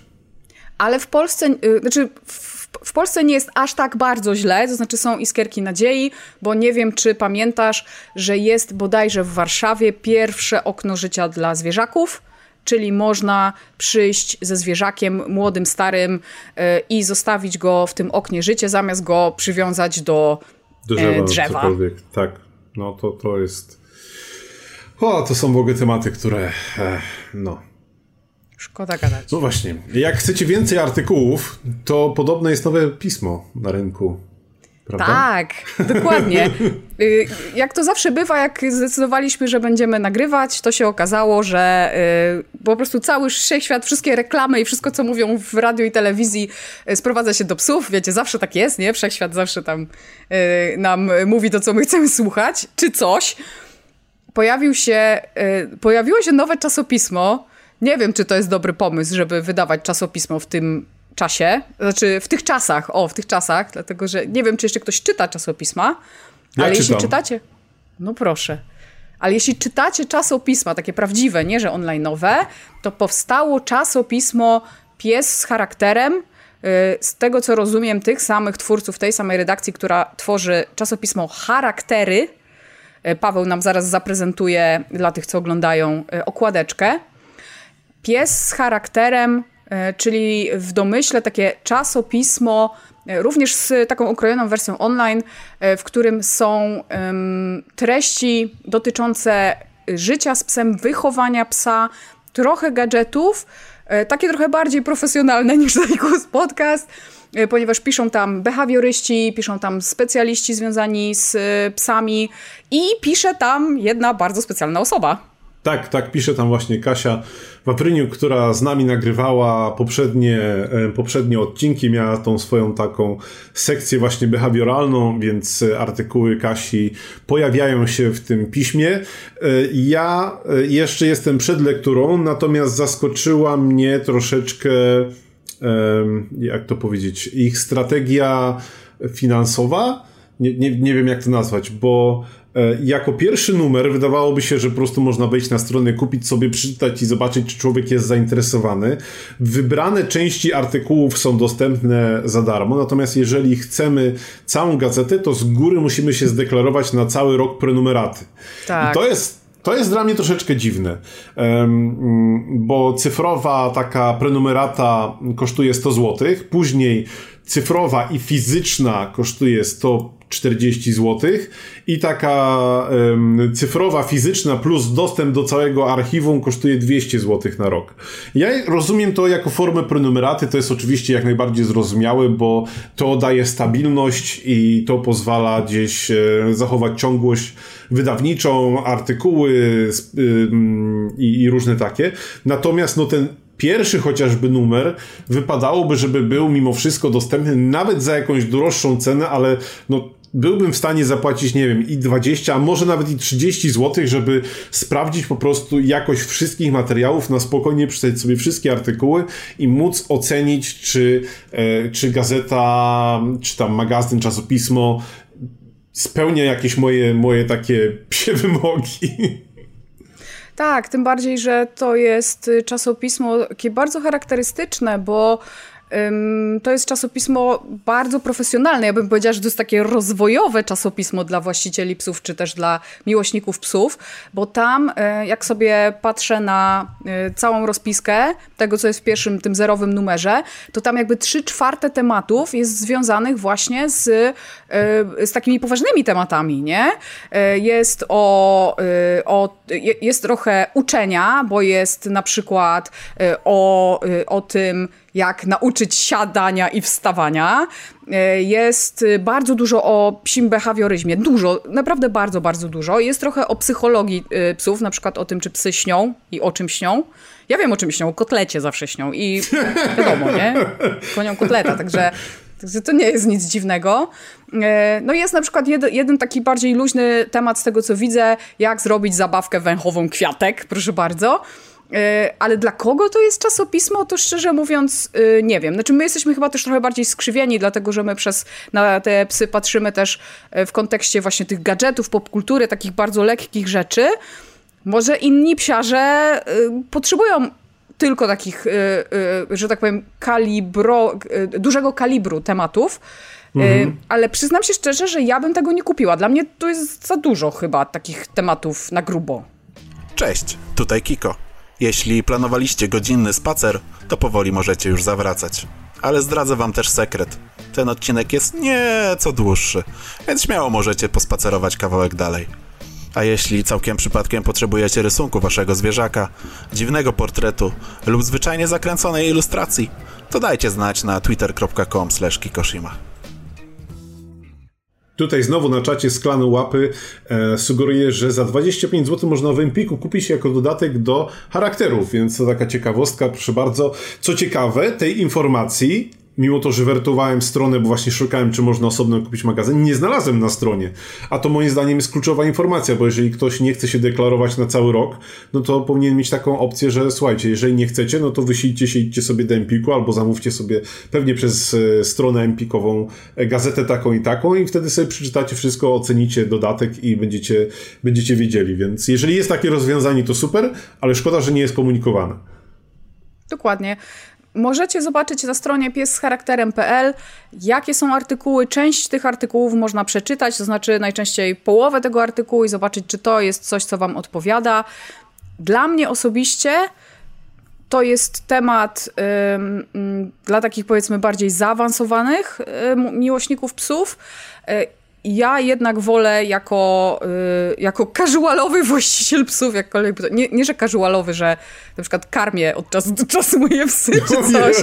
Ale w Polsce, y, znaczy w, w, Polsce nie jest aż tak bardzo źle, to znaczy są iskierki nadziei, bo nie wiem, czy pamiętasz, że jest bodajże w Warszawie pierwsze okno życia dla zwierzaków, czyli można przyjść ze zwierzakiem młodym, starym y, i zostawić go w tym oknie życia, zamiast go przywiązać do, do drzewa. E, drzewa. Tak. No to, to jest... O, to są w ogóle tematy, które... E, no... Szkoda gadać. No właśnie. Jak chcecie więcej artykułów, to podobne jest nowe pismo na rynku. Prawda? Tak, dokładnie. Y, jak to zawsze bywa, jak zdecydowaliśmy, że będziemy nagrywać, to się okazało, że y, po prostu cały wszechświat, wszystkie reklamy i wszystko, co mówią w radiu i telewizji, y, sprowadza się do psów. Wiecie, zawsze tak jest, nie? Wszechświat zawsze tam nam mówi to, co my chcemy słuchać, czy coś. Pojawił się, pojawiło się nowe czasopismo. Nie wiem, czy to jest dobry pomysł, żeby wydawać czasopismo w tym czasie, znaczy w tych czasach, o, w tych czasach, dlatego że nie wiem, czy jeszcze ktoś czyta czasopisma, ja ale czytam. jeśli czytacie, no proszę. Ale jeśli czytacie czasopisma, takie prawdziwe, nie że online'owe, to powstało czasopismo Pies z charakterem. Y, z tego co rozumiem, tych samych twórców, tej samej redakcji, która tworzy czasopismo Charaktery. Y, Paweł nam zaraz zaprezentuje dla tych, co oglądają, y, okładeczkę. Pies z charakterem czyli w domyśle takie czasopismo, e, również z taką ukrojoną wersją online, e, w którym są treści dotyczące życia z psem, wychowania psa, trochę gadżetów, takie trochę bardziej profesjonalne niż Zajkus Podcast, ponieważ piszą tam behawioryści, piszą tam specjaliści związani z psami i pisze tam jedna bardzo specjalna osoba. Tak, tak, pisze tam właśnie Kasia Wapryniuk, która z nami nagrywała poprzednie, e, poprzednie odcinki, miała tą swoją taką sekcję właśnie behawioralną, więc artykuły Kasi pojawiają się w tym piśmie. E, ja e, jeszcze jestem przed lekturą, natomiast zaskoczyła mnie troszeczkę, jak to powiedzieć, ich strategia finansowa. Nie, nie, nie wiem, jak to nazwać, bo E, jako pierwszy numer wydawałoby się, że po prostu można wejść na stronę, kupić sobie, przeczytać i zobaczyć, czy człowiek jest zainteresowany. Wybrane części artykułów są dostępne za darmo, natomiast jeżeli chcemy całą gazetę, to z góry musimy się zdeklarować na cały rok prenumeraty. Tak. I to jest to jest dla mnie troszeczkę dziwne, bo cyfrowa taka prenumerata kosztuje 100 zł, później cyfrowa i fizyczna kosztuje 100 40 zł i taka um, cyfrowa, fizyczna plus dostęp do całego archiwum kosztuje 200 zł na rok. Ja rozumiem to jako formę prenumeraty, to jest oczywiście jak najbardziej zrozumiałe, bo to daje stabilność i to pozwala gdzieś e, zachować ciągłość wydawniczą, artykuły y, i różne takie. Natomiast no ten pierwszy chociażby numer wypadałoby, żeby był mimo wszystko dostępny nawet za jakąś droższą cenę, ale no byłbym w stanie zapłacić, nie wiem, i 20, a może nawet i 30 zł, żeby sprawdzić po prostu jakość wszystkich materiałów, na spokojnie przeczytać sobie wszystkie artykuły i móc ocenić, czy, e, czy gazeta, czy tam magazyn, czasopismo spełnia jakieś moje, moje takie psie wymogi. Tak, tym bardziej, że to jest y, czasopismo takie bardzo charakterystyczne, bo to jest czasopismo bardzo profesjonalne. Ja bym powiedziała, że to jest takie rozwojowe czasopismo dla właścicieli psów, czy też dla miłośników psów, bo tam, e, jak sobie patrzę na e, całą rozpiskę tego, co jest w pierwszym, tym zerowym numerze, to tam jakby trzy czwarte tematów jest związanych właśnie z, e, z takimi poważnymi tematami, nie? Jest o, o jest trochę uczenia, bo jest na przykład o, o tym, jak nauczyć siadania i wstawania. E, jest bardzo dużo o psim behawioryzmie. Dużo, naprawdę bardzo, bardzo dużo. Jest trochę o psychologii e, psów, na przykład o tym, czy psy śnią i o czym śnią. Ja wiem, o czym śnią, o kotlecie zawsze śnią i wiadomo, nie? Konią kotleta, także to nie jest nic dziwnego. E, no jest na przykład jeden, taki bardziej luźny temat z tego, co widzę, jak zrobić zabawkę węchową kwiatek, proszę bardzo. E, ale dla kogo to jest czasopismo, to szczerze mówiąc e, nie wiem. Znaczy my jesteśmy chyba też trochę bardziej skrzywieni, dlatego że my przez na te psy patrzymy też e, w kontekście właśnie tych gadżetów, popkultury, takich bardzo lekkich rzeczy. Może inni psiarze potrzebują tylko takich, że tak powiem, kalibro, dużego kalibru tematów. Mhm. Ale przyznam się szczerze, że ja bym tego nie kupiła. Dla mnie to jest za dużo chyba takich tematów na grubo. Cześć, tutaj Kiko. Jeśli planowaliście godzinny spacer, to powoli możecie już zawracać. Ale zdradzę wam też sekret. Ten odcinek jest nieco dłuższy, więc śmiało możecie pospacerować kawałek dalej. A jeśli całkiem przypadkiem potrzebujecie rysunku waszego zwierzaka, dziwnego portretu lub zwyczajnie zakręconej ilustracji, to dajcie znać na twitter.com/kikoshima. Tutaj znowu na czacie sklane łapy e, sugeruje, że za 25 zł można w Empiku kupić jako dodatek do charakterów, więc to taka ciekawostka, proszę bardzo. Co ciekawe, tej informacji mimo to, że wertowałem stronę, bo właśnie szukałem, czy można osobno kupić magazyn, nie znalazłem na stronie. A to moim zdaniem jest kluczowa informacja, bo jeżeli ktoś nie chce się deklarować na cały rok, no to powinien mieć taką opcję, że słuchajcie, jeżeli nie chcecie, no to wyślijcie się, idźcie sobie do Empiku, albo zamówcie sobie pewnie przez e, stronę Empikową e, gazetę taką i taką i wtedy sobie przeczytacie wszystko, ocenicie dodatek i będziecie, będziecie wiedzieli. Więc jeżeli jest takie rozwiązanie, to super, ale szkoda, że nie jest komunikowane. Dokładnie. Możecie zobaczyć na stronie piescharakterem.pl, jakie są artykuły. Część tych artykułów można przeczytać, to znaczy najczęściej połowę tego artykułu i zobaczyć, czy to jest coś, co Wam odpowiada. Dla mnie osobiście to jest temat dla takich powiedzmy bardziej zaawansowanych ym, miłośników psów. Y, ja jednak wolę jako, y, jako casualowy właściciel psów, jakkolwiek, nie, nie, że casualowy, że na przykład karmię od czasu do czasu moje psy czy coś.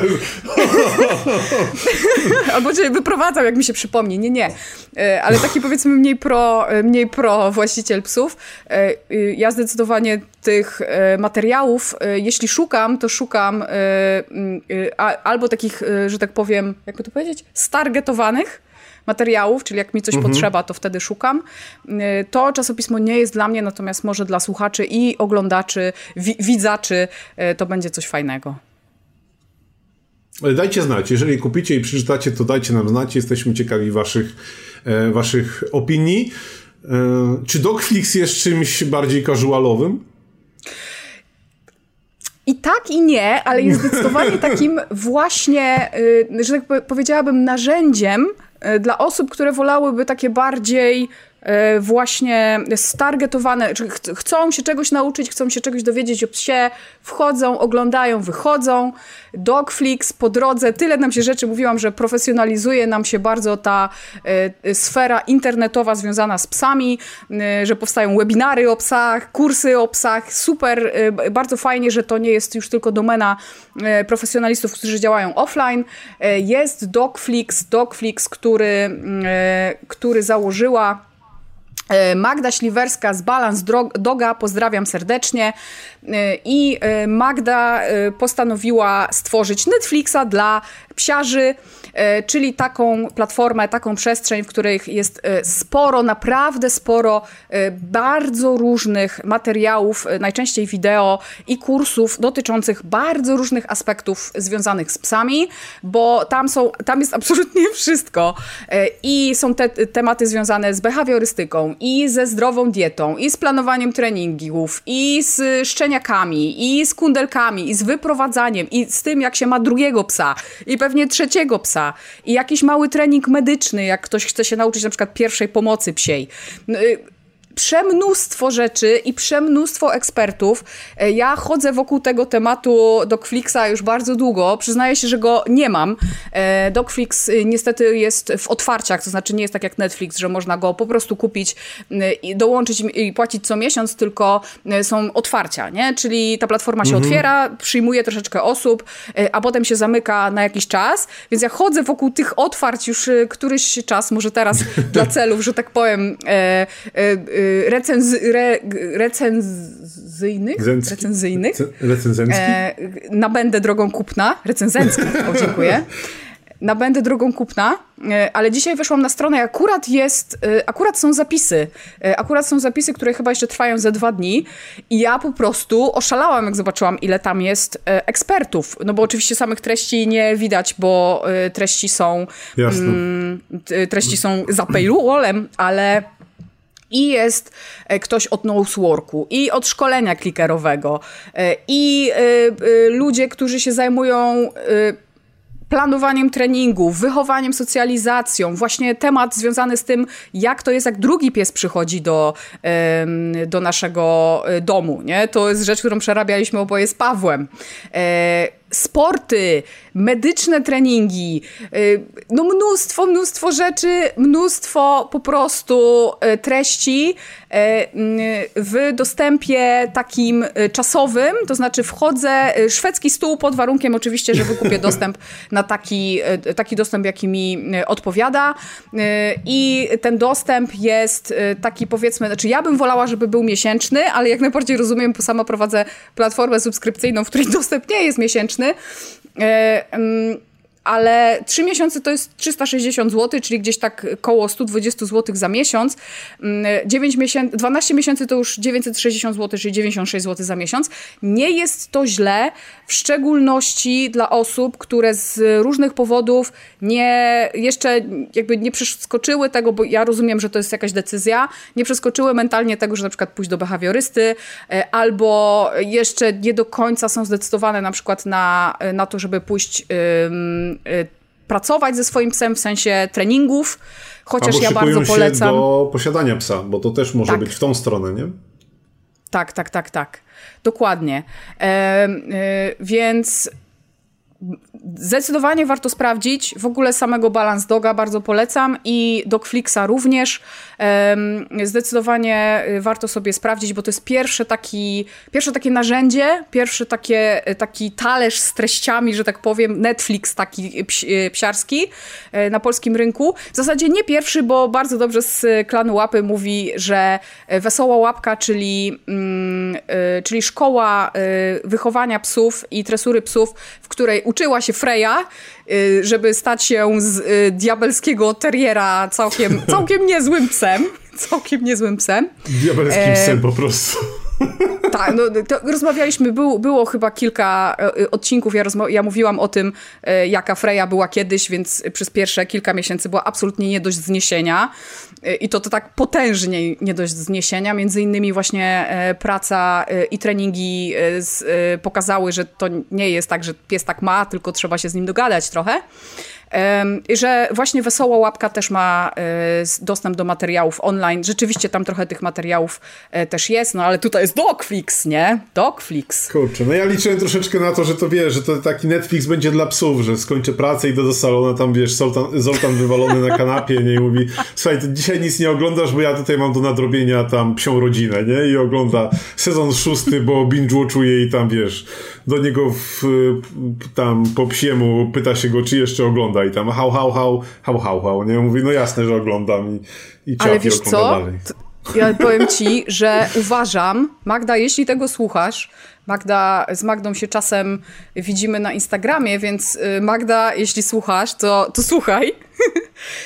Albo cię wyprowadzam, jak mi się przypomni. Nie, nie. Y, ale taki powiedzmy mniej pro, mniej pro właściciel psów. Y, y, ja zdecydowanie tych materiałów, jeśli szukam, to szukam albo takich, że tak powiem, jakby to powiedzieć, stargetowanych, materiałów, czyli jak mi coś mhm. potrzeba, to wtedy szukam. Y, to czasopismo nie jest dla mnie, natomiast może dla słuchaczy i oglądaczy, wi widzaczy y, to będzie coś fajnego. Dajcie znać, jeżeli kupicie i przeczytacie, to dajcie nam znać, jesteśmy ciekawi waszych, e, waszych opinii. E, czy Dogflix jest czymś bardziej casualowym? I tak, i nie, ale jest zdecydowanie takim właśnie, y, że tak powiedziałabym, narzędziem dla osób, które wolałyby takie bardziej E, właśnie stargetowane, czy ch chcą się czegoś nauczyć, chcą się czegoś dowiedzieć o psie, wchodzą, oglądają, wychodzą. Dogflix po drodze, tyle nam się rzeczy mówiłam, że profesjonalizuje nam się bardzo ta e, sfera internetowa związana z psami, e, że powstają webinary o psach, kursy o psach, super, e, bardzo fajnie, że to nie jest już tylko domena e, profesjonalistów, którzy działają offline. E, jest Dogflix, Dogflix, który, który założyła E, Magda Śliwerska z Balance Doga, pozdrawiam serdecznie. E, I e, Magda postanowiła stworzyć Netflixa dla Psiarzy, czyli taką platformę, taką przestrzeń, w której jest sporo, naprawdę sporo bardzo różnych materiałów, najczęściej wideo i kursów dotyczących bardzo różnych aspektów związanych z psami, bo tam są, tam jest absolutnie wszystko. I są te tematy związane z behawiorystyką, i ze zdrową dietą, i z planowaniem treningów, i z szczeniakami, i z kundelkami, i z wyprowadzaniem, i z tym, jak się ma drugiego psa, i pewnie trzeciego psa, i jakiś mały trening medyczny, jak ktoś chce się nauczyć na przykład pierwszej pomocy psiej. Y, przemnóstwo rzeczy i przemnóstwo ekspertów. E, ja chodzę wokół tego tematu DocFlixa już bardzo długo. Przyznaję się, że go nie mam. E, DocFlix y, niestety jest w otwarciach, to znaczy nie jest tak jak Netflix, że można go po prostu kupić y, i dołączyć i płacić co miesiąc, tylko y, są otwarcia, nie? Czyli ta platforma się mhm. otwiera, przyjmuje troszeczkę osób, a potem się zamyka na jakiś czas. Więc ja chodzę wokół tych otwarć już któryś czas, może teraz dla celów, że tak powiem, e, recenzy, re, recenzyjnych, recenzyjnych? recenzencki? E, nabędę drogą kupna, recenzencki, o dziękuję, nabędę drogą kupna, e, ale dzisiaj weszłam na stronę i akurat jest, e, akurat są zapisy, e, akurat są zapisy, które chyba jeszcze trwają ze dwa dni. I ja po prostu oszalałam, jak zobaczyłam, ile tam jest ekspertów, no bo oczywiście samych treści nie widać, bo treści są Jasne. Mm, treści są za paywallem, ale i jest e, ktoś od noseworku, i od szkolenia klikerowego, e, i e, ludzie, którzy się zajmują planowaniem treningów, wychowaniem, socjalizacją, właśnie temat związany z tym, jak to jest, jak drugi pies przychodzi do, do naszego domu. Nie? To jest rzecz, którą przerabialiśmy oboje z Pawłem sporty, medyczne treningi, y, no mnóstwo, mnóstwo rzeczy, mnóstwo po prostu y, treści y, w dostępie takim czasowym, to znaczy wchodzę, szwedzki stół pod warunkiem oczywiście, że wykupię dostęp na taki, taki dostęp, jaki mi odpowiada. I ten dostęp jest taki powiedzmy, znaczy ja bym wolała, żeby był miesięczny, ale jak najbardziej rozumiem, bo sama prowadzę platformę subskrypcyjną, w której dostęp nie jest miesięczny, E, ale 3 miesiące to jest 360 zł, czyli gdzieś tak koło 120 zł za miesiąc. 9 miesięcy, 12 miesięcy to już 960 zł, czyli 96 zł za miesiąc. Nie jest to źle, w szczególności dla osób, które z różnych powodów nie, jeszcze jakby nie przeskoczyły tego, bo ja rozumiem, że to jest jakaś decyzja, nie przeskoczyły mentalnie tego, że na przykład pójść do behawiorysty, e, albo jeszcze nie do końca są zdecydowane na przykład na, na to, żeby pójść pracować ze swoim psem w sensie treningów, chociaż Albo ja bardzo polecam. Się do posiadania psa, bo to też może tak. być w tą stronę, nie? Tak, tak, tak, tak. Dokładnie. E, e, więc Zdecydowanie warto sprawdzić. W ogóle samego Balance Doga bardzo polecam i Dogflixa również. Zdecydowanie y, warto sobie sprawdzić, bo to jest pierwsze, taki, pierwsze takie narzędzie, pierwszy takie, y, taki talerz z treściami, że tak powiem, Netflix taki y, psiarski na polskim rynku. W zasadzie nie pierwszy, bo bardzo dobrze z klanu Łapy mówi, że Wesoła Łapka, czyli, mm, czyli szkoła wychowania psów i tresury psów, w której uczyła się Freya, y, żeby stać się z y, diabelskiego teriera całkiem, całkiem niezłym psem. Całkiem niezłym psem. Diabelskim e... psem po prostu. Tak, no, rozmawialiśmy, było, było chyba kilka e, odcinków, ja, ja mówiłam o tym, jaka Freya była kiedyś, więc przez pierwsze kilka miesięcy była absolutnie nie dość zniesienia i to, to tak potężnie nie dość zniesienia, między innymi właśnie praca i treningi pokazały, że to nie jest tak, że pies tak ma, tylko trzeba się z nim dogadać trochę że właśnie Wesoła Łapka też ma e, dostęp do materiałów online. Rzeczywiście tam trochę tych materiałów e, też jest, no ale tutaj jest Dogflix, nie? Dogflix. Kurczę, no ja liczyłem troszeczkę na to, że to wiesz, że to taki Netflix będzie dla psów, że skończę pracę, idę do salonu, tam wiesz, Zoltan, wywalony na kanapie, nie? I mówi, słuchaj, dzisiaj nic nie oglądasz, bo ja tutaj mam do nadrobienia tam psią rodzinę, nie? I ogląda sezon szósty, bo binge-watchuje i tam, wiesz, do niego w, tam po psiemu pyta się go, czy jeszcze ogląda i tam hał, hał, hał, hał, hał, hał, nie? Mówi, no jasne, że oglądam i, i Ale wiesz co? Dalej. Ja powiem ci, że uważam, Magda, jeśli tego słuchasz, Magda, z Magdą się czasem widzimy na Instagramie, więc y, Magda, jeśli słuchasz, to, to słuchaj.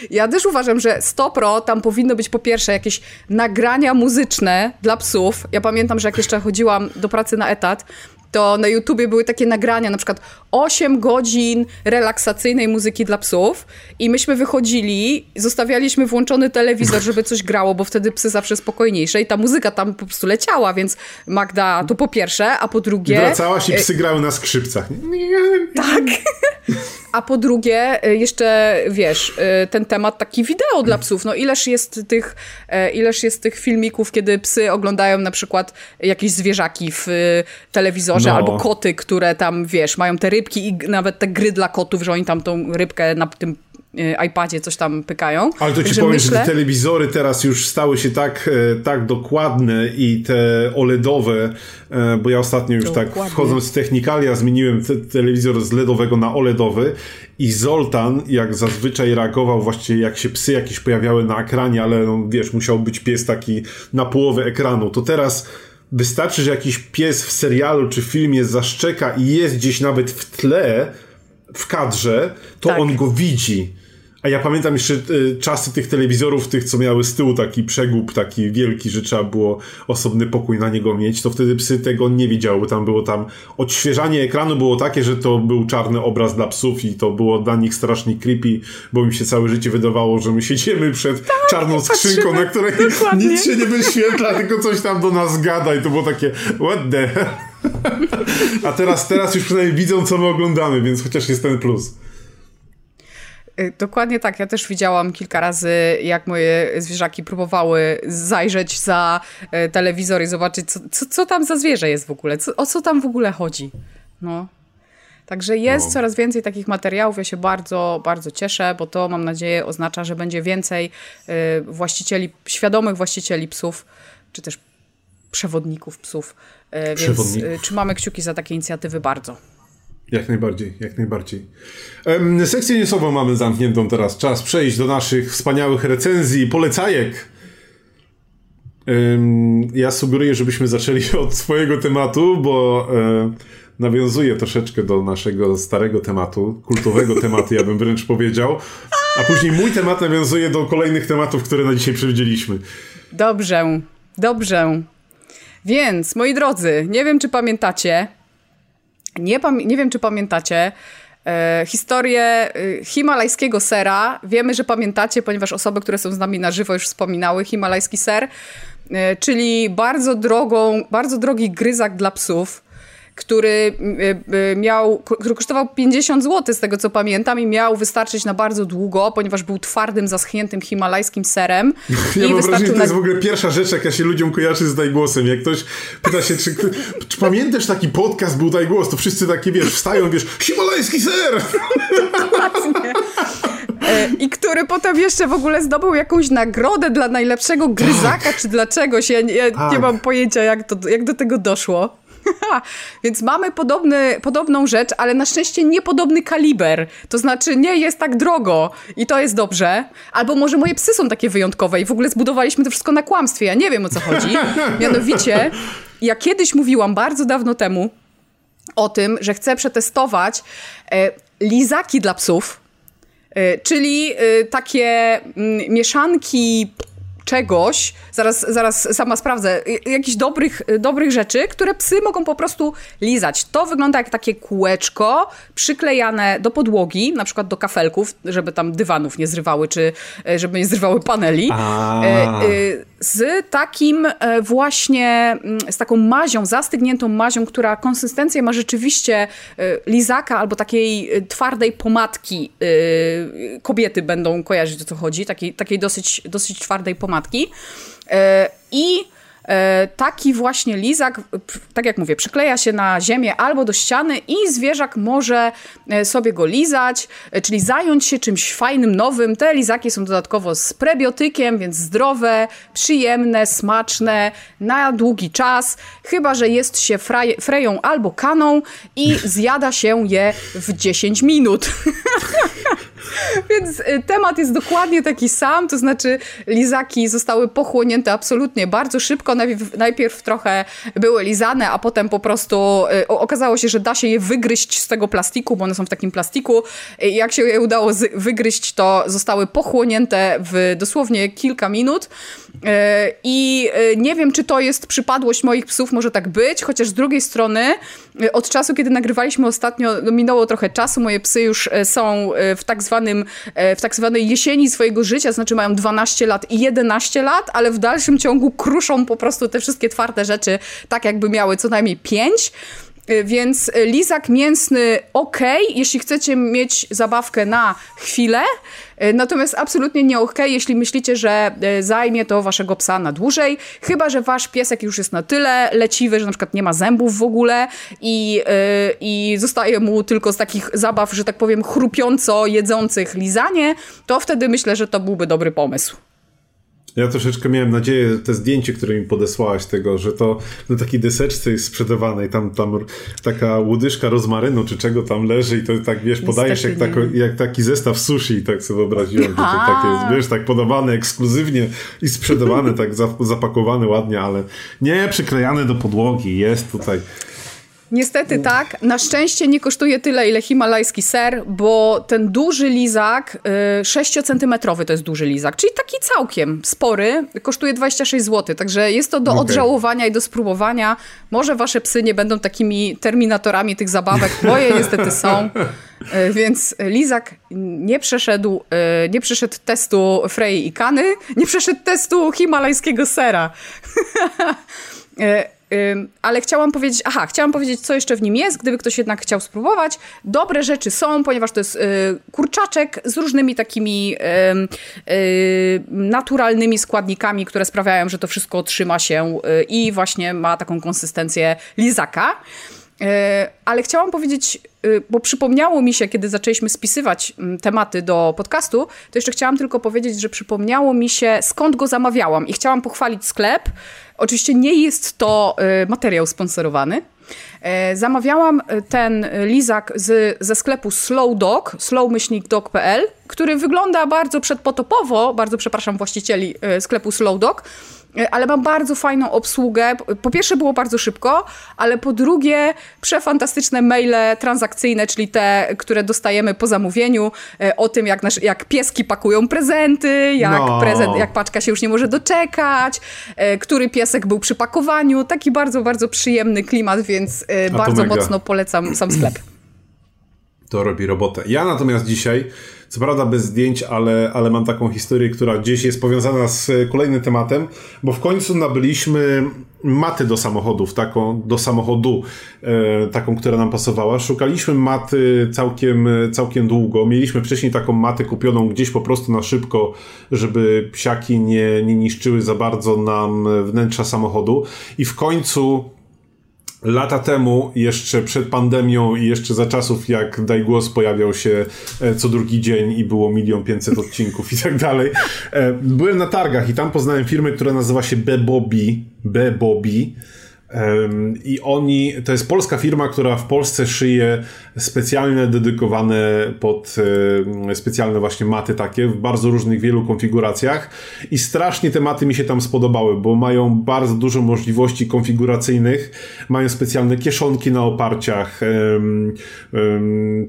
Ja też uważam, że 100pro tam powinno być po pierwsze jakieś nagrania muzyczne dla psów. Ja pamiętam, że jak jeszcze chodziłam do pracy na etat, to na YouTubie były takie nagrania, na przykład 8 godzin relaksacyjnej muzyki dla psów i myśmy wychodzili, zostawialiśmy włączony telewizor, żeby coś grało, bo wtedy psy zawsze spokojniejsze i ta muzyka tam po prostu leciała, więc Magda, to po pierwsze, a po drugie... Wracałaś i psy grały na skrzypcach. Tak. A po drugie, y, jeszcze wiesz, y, ten temat taki wideo dla psów. No ileż jest tych, e, ileż jest tych filmików, kiedy psy oglądają na przykład jakieś zwierzaki w y, telewizorze, no. albo koty, które tam, wiesz, mają te rybki i nawet te gry dla kotów, że oni tam tą rybkę na tym iPadzie coś tam pykają. Ale to ci powiem, myślę... że te telewizory teraz już stały się tak, e, tak dokładne i te OLEDowe, e, bo ja ostatnio już tak dokładnie. tak wchodząc w technikalia zmieniłem te, telewizor z LEDowego na OLEDowy i Zoltan jak zazwyczaj reagował właściwie jak się psy jakieś pojawiały na ekranie, ale no, wiesz, musiał być pies taki na połowę ekranu, to teraz wystarczy, że jakiś pies w serialu czy filmie zaszczeka i jest gdzieś nawet w tle, w kadrze, to tak. on go widzi. A ja pamiętam jeszcze y, czasy tych telewizorów, tych co miały z tyłu taki przegub, taki wielki, że trzeba było osobny pokój na niego mieć, to wtedy psy tego nie widziały, bo tam było tam odświeżanie ekranu było takie, że to był czarny obraz dla psów i to było dla nich strasznie creepy, bo mi się całe życie wydawało, że my siedzimy przed tak, czarną skrzynką, na której dokładnie. nic się nie wyświetla, tylko coś tam do nas gada i to było takie what the A teraz, teraz już przynajmniej widzą, co my oglądamy, więc chociaż jest ten plus. Y, dokładnie tak. Ja też widziałam kilka razy, jak moje zwierzaki próbowały zajrzeć za y, telewizor i zobaczyć, co, co, co tam za zwierzę jest w ogóle, co, o co tam w ogóle chodzi. No. Także jest no. coraz więcej takich materiałów. Ja się bardzo, bardzo cieszę, bo to mam nadzieję oznacza, że będzie więcej y, właścicieli, świadomych właścicieli psów, czy też przewodników psów. Więc trzymamy kciuki za takie inicjatywy bardzo. Jak najbardziej, jak najbardziej. Um, sekcję newsową mamy zamkniętą teraz. Czas przejść do naszych wspaniałych recenzji, polecajek. Um, ja sugeruję, żebyśmy zaczęli od swojego tematu, bo um, nawiązuje troszeczkę do naszego starego tematu, kultowego tematu, ja bym wręcz powiedział. A później mój temat nawiązuje do kolejnych tematów, które na dzisiaj przewidzieliśmy. Dobrze, dobrze. Więc, moi drodzy, nie wiem, czy pamiętacie, nie, nie wiem, czy pamiętacie e, historię e, himalajskiego sera. Wiemy, że pamiętacie, ponieważ osoby, które są z nami na żywo już wspominały himalajski ser, e, czyli bardzo drogą, bardzo drogi gryzak dla psów który y, miał, który kosztował 50 zł z tego co pamiętam i miał wystarczyć na bardzo długo, ponieważ był twardym, zaschniętym himalajskim serem. Ja mam wrażenie, że to jest w ogóle pierwsza rzecz, jaka się ludziom kojarzy z Dajgłosem. Jak ktoś pyta się, czy, czy pamiętasz taki podcast był Dajgłos, to wszyscy takie, wiesz, wstają, wiesz, himalajski ser! E, I który potem jeszcze w ogóle zdobył jakąś nagrodę dla najlepszego gryzaka, tak. czy dlaczegoś. Ja, ja tak. nie mam pojęcia, jak, to, jak do tego doszło. Więc mamy podobny, podobną rzecz, ale na szczęście niepodobny kaliber. To znaczy nie jest tak drogo i to jest dobrze. Albo może moje psy są takie wyjątkowe i w ogóle zbudowaliśmy to wszystko na kłamstwie. Ja nie wiem o co chodzi. Mianowicie, ja kiedyś mówiłam bardzo dawno temu o tym, że chcę przetestować e, lizaki dla psów. E, czyli e, takie mm, mieszanki czegoś, zaraz, zaraz sama sprawdzę, jakichś dobrych, dobrych rzeczy, które psy mogą po prostu lizać. To wygląda jak takie kółeczko przyklejane do podłogi, na przykład do kafelków, żeby tam dywanów nie zrywały, czy e, żeby nie zrywały paneli. A. E, e, z takim właśnie, mm, z taką mazią, zastygniętą mazią, która konsystencję ma rzeczywiście lizaka albo takiej twardej pomadki. Kobiety będą kojarzyć o co chodzi, takiej, takiej dosyć, dosyć twardej pomadki. E, I e, taki właśnie lizak, tak jak mówię, przykleja się na ziemię albo do ściany i zwierzak może e, sobie go lizać, czyli zająć się czymś fajnym, nowym. Te lizaki są dodatkowo z prebiotykiem, więc zdrowe, przyjemne, smaczne, na długi czas, chyba że jest się fraj, freją albo kaną i zjada się je w 10 minut. Więc temat jest dokładnie taki sam, to znaczy lizaki zostały pochłonięte absolutnie bardzo szybko. Najpierw, najpierw trochę były lizane, a potem po prostu y, okazało się, że da się je wygryźć z tego plastiku, bo one są w takim plastiku. Jak się je udało wygryźć, to zostały pochłonięte w dosłownie kilka minut. Y, I nie wiem, czy to jest przypadłość moich psów, może tak być, chociaż z drugiej strony od czasu, kiedy nagrywaliśmy ostatnio, no minęło trochę czasu, moje psy już są w tak zwanym, w tak zwanej jesieni swojego życia, znaczy mają 12 lat i 11 lat, ale w dalszym ciągu kruszą po prostu te wszystkie twarde rzeczy, tak jakby miały co najmniej 5. Y, więc lizak mięsny ok, jeśli chcecie mieć zabawkę na chwilę, y, natomiast absolutnie nie ok, jeśli myślicie, że y, zajmie to waszego psa na dłużej, chyba że wasz piesek już jest na tyle leciwy, że na przykład nie ma zębów w ogóle i, i zostaje mu tylko z takich zabaw, że tak powiem, chrupiąco jedzących lizanie, to wtedy myślę, że to byłby dobry pomysł. Ja troszeczkę miałem nadzieję, te zdjęcie, które mi podesłałaś tego, że to na takiej deseczce jest sprzedawane i tam, tam taka łodyżka rozmarynu czy czego tam leży i to tak, wiesz, podajesz jak, tako, jak taki zestaw sushi i tak sobie wyobraziłem, że to takie jest, wiesz, tak podawane ekskluzywnie i sprzedawane, tak zapakowane ładnie, ale nie przyklejane do podłogi, jest tutaj Niestety tak. Na szczęście nie kosztuje tyle, ile himalajski ser, bo ten duży lizak, 6-centymetrowy y, to jest duży lizak, czyli taki całkiem spory, kosztuje 26 zł. Także jest to do okay. odżałowania i do spróbowania. Może wasze psy nie będą takimi terminatorami tych zabawek, moje niestety są. Y, więc lizak nie przeszedł, y, nie przeszedł testu Frey i Kany, nie przeszedł testu himalajskiego sera. Ale chciałam powiedzieć, aha, chciałam powiedzieć, co jeszcze w nim jest, gdyby ktoś jednak chciał spróbować. Dobre rzeczy są, ponieważ to jest y, kurczaczek z różnymi takimi y, naturalnymi składnikami, które sprawiają, że to wszystko trzyma się y, i właśnie ma taką konsystencję lizaka. Ale chciałam powiedzieć, bo przypomniało mi się, kiedy zaczęliśmy spisywać tematy do podcastu, to jeszcze chciałam tylko powiedzieć, że przypomniało mi się, skąd go zamawiałam i chciałam pochwalić sklep, Oczywiście nie jest to y, materiał sponsorowany. E, zamawiałam y, ten lizak z, ze sklepu Slow Dog, slowmyślnikdog.pl, który wygląda bardzo przedpotopowo, bardzo przepraszam właścicieli y, sklepu Slow Dog, E, ale mam bardzo fajną obsługę. Po pierwsze było bardzo szybko, ale po drugie przefantastyczne maile transakcyjne, czyli te, które dostajemy po zamówieniu e, o tym, jak, nasz, jak pieski pakują prezenty, jak, no. prezent, jak paczka się już nie może doczekać, e, który piesek był przy pakowaniu. Taki bardzo, bardzo przyjemny klimat, więc bardzo mocno polecam sam sklep. To robi robotę. Ja natomiast dzisiaj co prawda bez zdjęć, ale, ale mam taką historię, która gdzieś jest powiązana z kolejnym tematem, bo w końcu nabyliśmy maty do samochodów, taką, do samochodu, e, taką, która nam pasowała. Szukaliśmy maty całkiem, całkiem długo. Mieliśmy wcześniej taką matę kupioną gdzieś po prostu na szybko, żeby psiaki nie, nie niszczyły za bardzo nam wnętrza samochodu. I w końcu lata temu, jeszcze przed pandemią i jeszcze za czasów, jak Daj Głos pojawiał się e, co drugi dzień i było milion pięćset odcinków i tak dalej, e, byłem na targach i tam poznałem firmę, która nazywa się Bebobi, Bebobi i oni, to jest polska firma, która w Polsce szyje specjalne, dedykowane pod specjalne właśnie maty takie w bardzo różnych wielu konfiguracjach. I strasznie te maty mi się tam spodobały, bo mają bardzo dużo możliwości konfiguracyjnych, mają specjalne kieszonki na oparciach,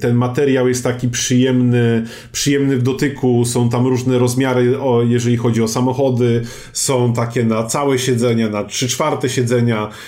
ten materiał jest taki przyjemny, przyjemny w dotyku, są tam różne rozmiary, jeżeli chodzi o samochody, są takie na całe siedzenia, na trzy czwarte siedzenia,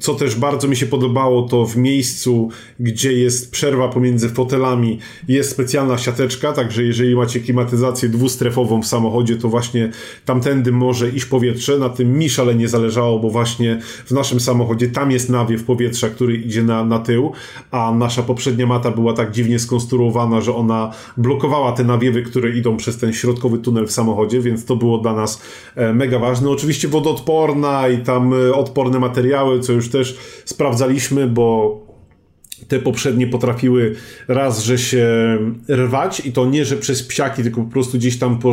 co też bardzo mi się podobało, to w miejscu, gdzie jest przerwa pomiędzy fotelami, jest specjalna siateczka, także jeżeli macie klimatyzację dwustrefową w samochodzie, to właśnie tamtędy może iść powietrze. Na tym mi szalenie zależało, bo właśnie w naszym samochodzie tam jest nawiew powietrza, który idzie na, na tył, a nasza poprzednia mata była tak dziwnie skonstruowana, że ona blokowała te nawiewy, które idą przez ten środkowy tunel w samochodzie, więc to było dla nas e, mega ważne. Oczywiście wodoodporna i tam e, odporne materiały materiały, co już też sprawdzaliśmy, bo te poprzednie potrafiły raz, że się rwać i to nie, że przez psiaki, tylko po prostu gdzieś tam po,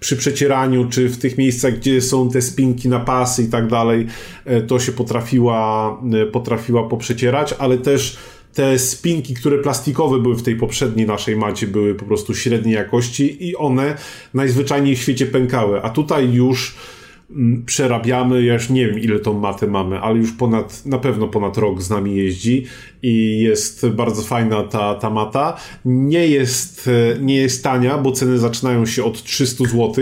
przy przecieraniu, czy w tych miejscach, gdzie są te spinki na pasy i tak dalej, e, to się potrafiła, e, potrafiła poprzecierać, ale też te spinki, które plastikowe były w tej poprzedniej naszej macie, były po prostu średniej jakości i one najzwyczajniej w świecie pękały. A tutaj już przerabiamy, ja już nie wiem ile tą matę mamy, ale już ponad, na pewno ponad rok z nami jeździ i jest bardzo fajna ta, ta mata. Nie jest, e, nie jest tania, bo ceny zaczynają się od 300 zł.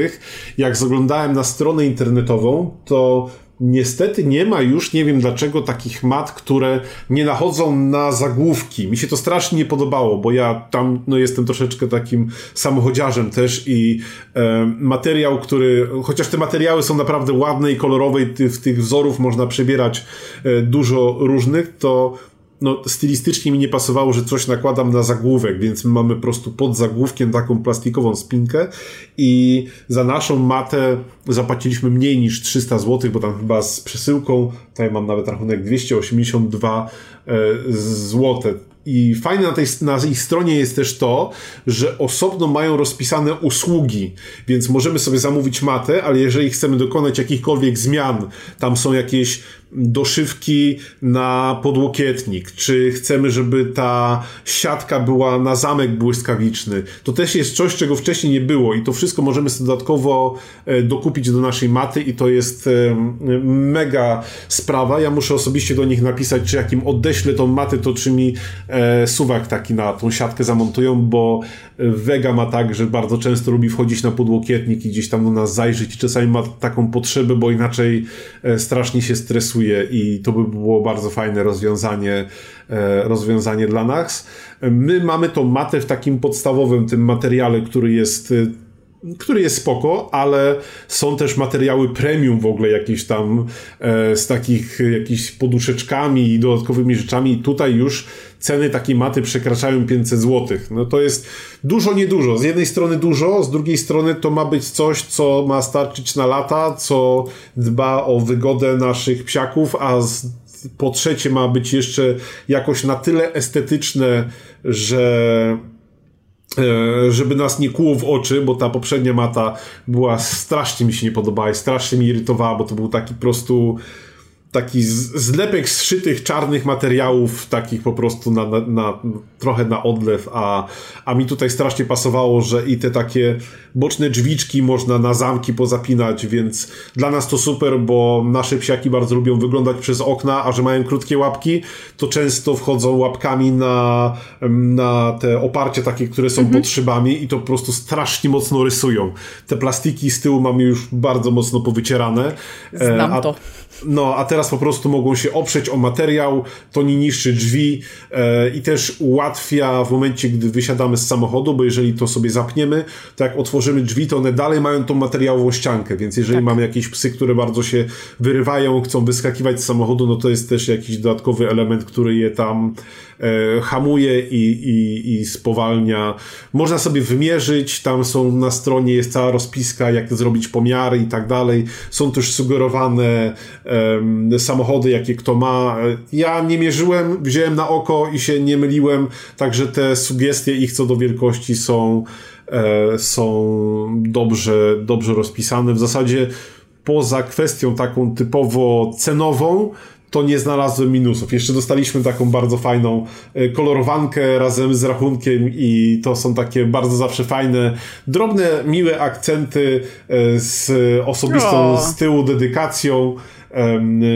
Jak zaglądałem na stronę internetową, to Niestety nie ma już, nie wiem dlaczego, takich mat, które nie nachodzą na zagłówki. Mi się to strasznie nie podobało, bo ja tam no, jestem troszeczkę takim samochodziarzem też i e, materiał, który, chociaż te materiały są naprawdę ładne i kolorowe i ty, w tych wzorów można przebierać e, dużo różnych, to no, stylistycznie mi nie pasowało, że coś nakładam na zagłówek, więc my mamy po prostu pod zagłówkiem taką plastikową spinkę i za naszą matę zapłaciliśmy mniej niż 300 zł, bo tam chyba z przesyłką, tutaj mam nawet rachunek 282 e, zł. I fajne na, tej, na ich stronie jest też to, że osobno mają rozpisane usługi, więc możemy sobie zamówić matę, ale jeżeli chcemy dokonać jakichkolwiek zmian, tam są jakieś doszywki na podłokietnik, czy chcemy, żeby ta siatka była na zamek błyskawiczny. To też jest coś, czego wcześniej nie było i to wszystko możemy sobie dodatkowo e, dokupić do naszej maty i to jest e, mega sprawa. Ja muszę osobiście do nich napisać, czy jak im odeślę tą matę, to czy mi e, suwak taki na tą siatkę zamontują, bo Vega ma tak, że bardzo często lubi wchodzić na podłokietnik i gdzieś tam do nas zajrzeć i czasami ma taką potrzebę, bo inaczej strasznie się stresuje i to by było bardzo fajne rozwiązanie, e, rozwiązanie dla nas. My mamy tą matę w takim podstawowym tym materiale, który jest e, który jest spoko, ale są też materiały premium w ogóle jakieś tam e, z takich jakiś poduszeczkami i dodatkowymi rzeczami. Tutaj już ceny takiej maty przekraczają 500 zł. No to jest dużo, niedużo. Z jednej strony dużo, z drugiej strony to ma być coś, co ma starczyć na lata, co dba o wygodę naszych psiaków, a z, po trzecie ma być jeszcze jakoś na tyle estetyczne, że żeby nas nie kłuło w oczy, bo ta poprzednia mata była strasznie mi się nie podobała i strasznie mi irytowała, bo to był taki prostu taki zlepek zszytych czarnych materiałów, takich po prostu na, na, na, trochę na odlew, a, a mi tutaj strasznie pasowało, że i te takie boczne drzwiczki można na zamki pozapinać, więc dla nas to super, bo nasze psiaki bardzo lubią wyglądać przez okna, a że mają krótkie łapki, to często wchodzą łapkami na, na te oparcia takie, które są mhm. pod szybami i to po prostu strasznie mocno rysują. Te plastiki z tyłu mamy już bardzo mocno powycierane. Znam e, a, to. No, a teraz po prostu mogą się oprzeć o materiał, to nie niszczy drzwi e, i też ułatwia w momencie, gdy wysiadamy z samochodu, bo jeżeli to sobie zapniemy, to jak otworzymy drzwi, to one dalej mają tą materiałową ściankę, więc jeżeli tak. mamy jakieś psy, które bardzo się wyrywają, chcą wyskakiwać z samochodu, no to jest też jakiś dodatkowy element, który je tam hamuje i, i, i spowalnia. Można sobie wymierzyć, tam są na stronie jest cała rozpiska, jak zrobić pomiary i tak dalej. Są też sugerowane e, samochody, jakie kto ma. Ja nie mierzyłem, wziąłem na oko i się nie myliłem, także te sugestie ich co do wielkości są, e, są dobrze, dobrze rozpisane. W zasadzie poza kwestią taką typowo cenową, to nie znalazłem minusów. Jeszcze dostaliśmy taką bardzo fajną e, kolorowankę razem z rachunkiem i to są takie bardzo zawsze fajne, drobne, miłe akcenty e, z osobistą z tyłu dedykacją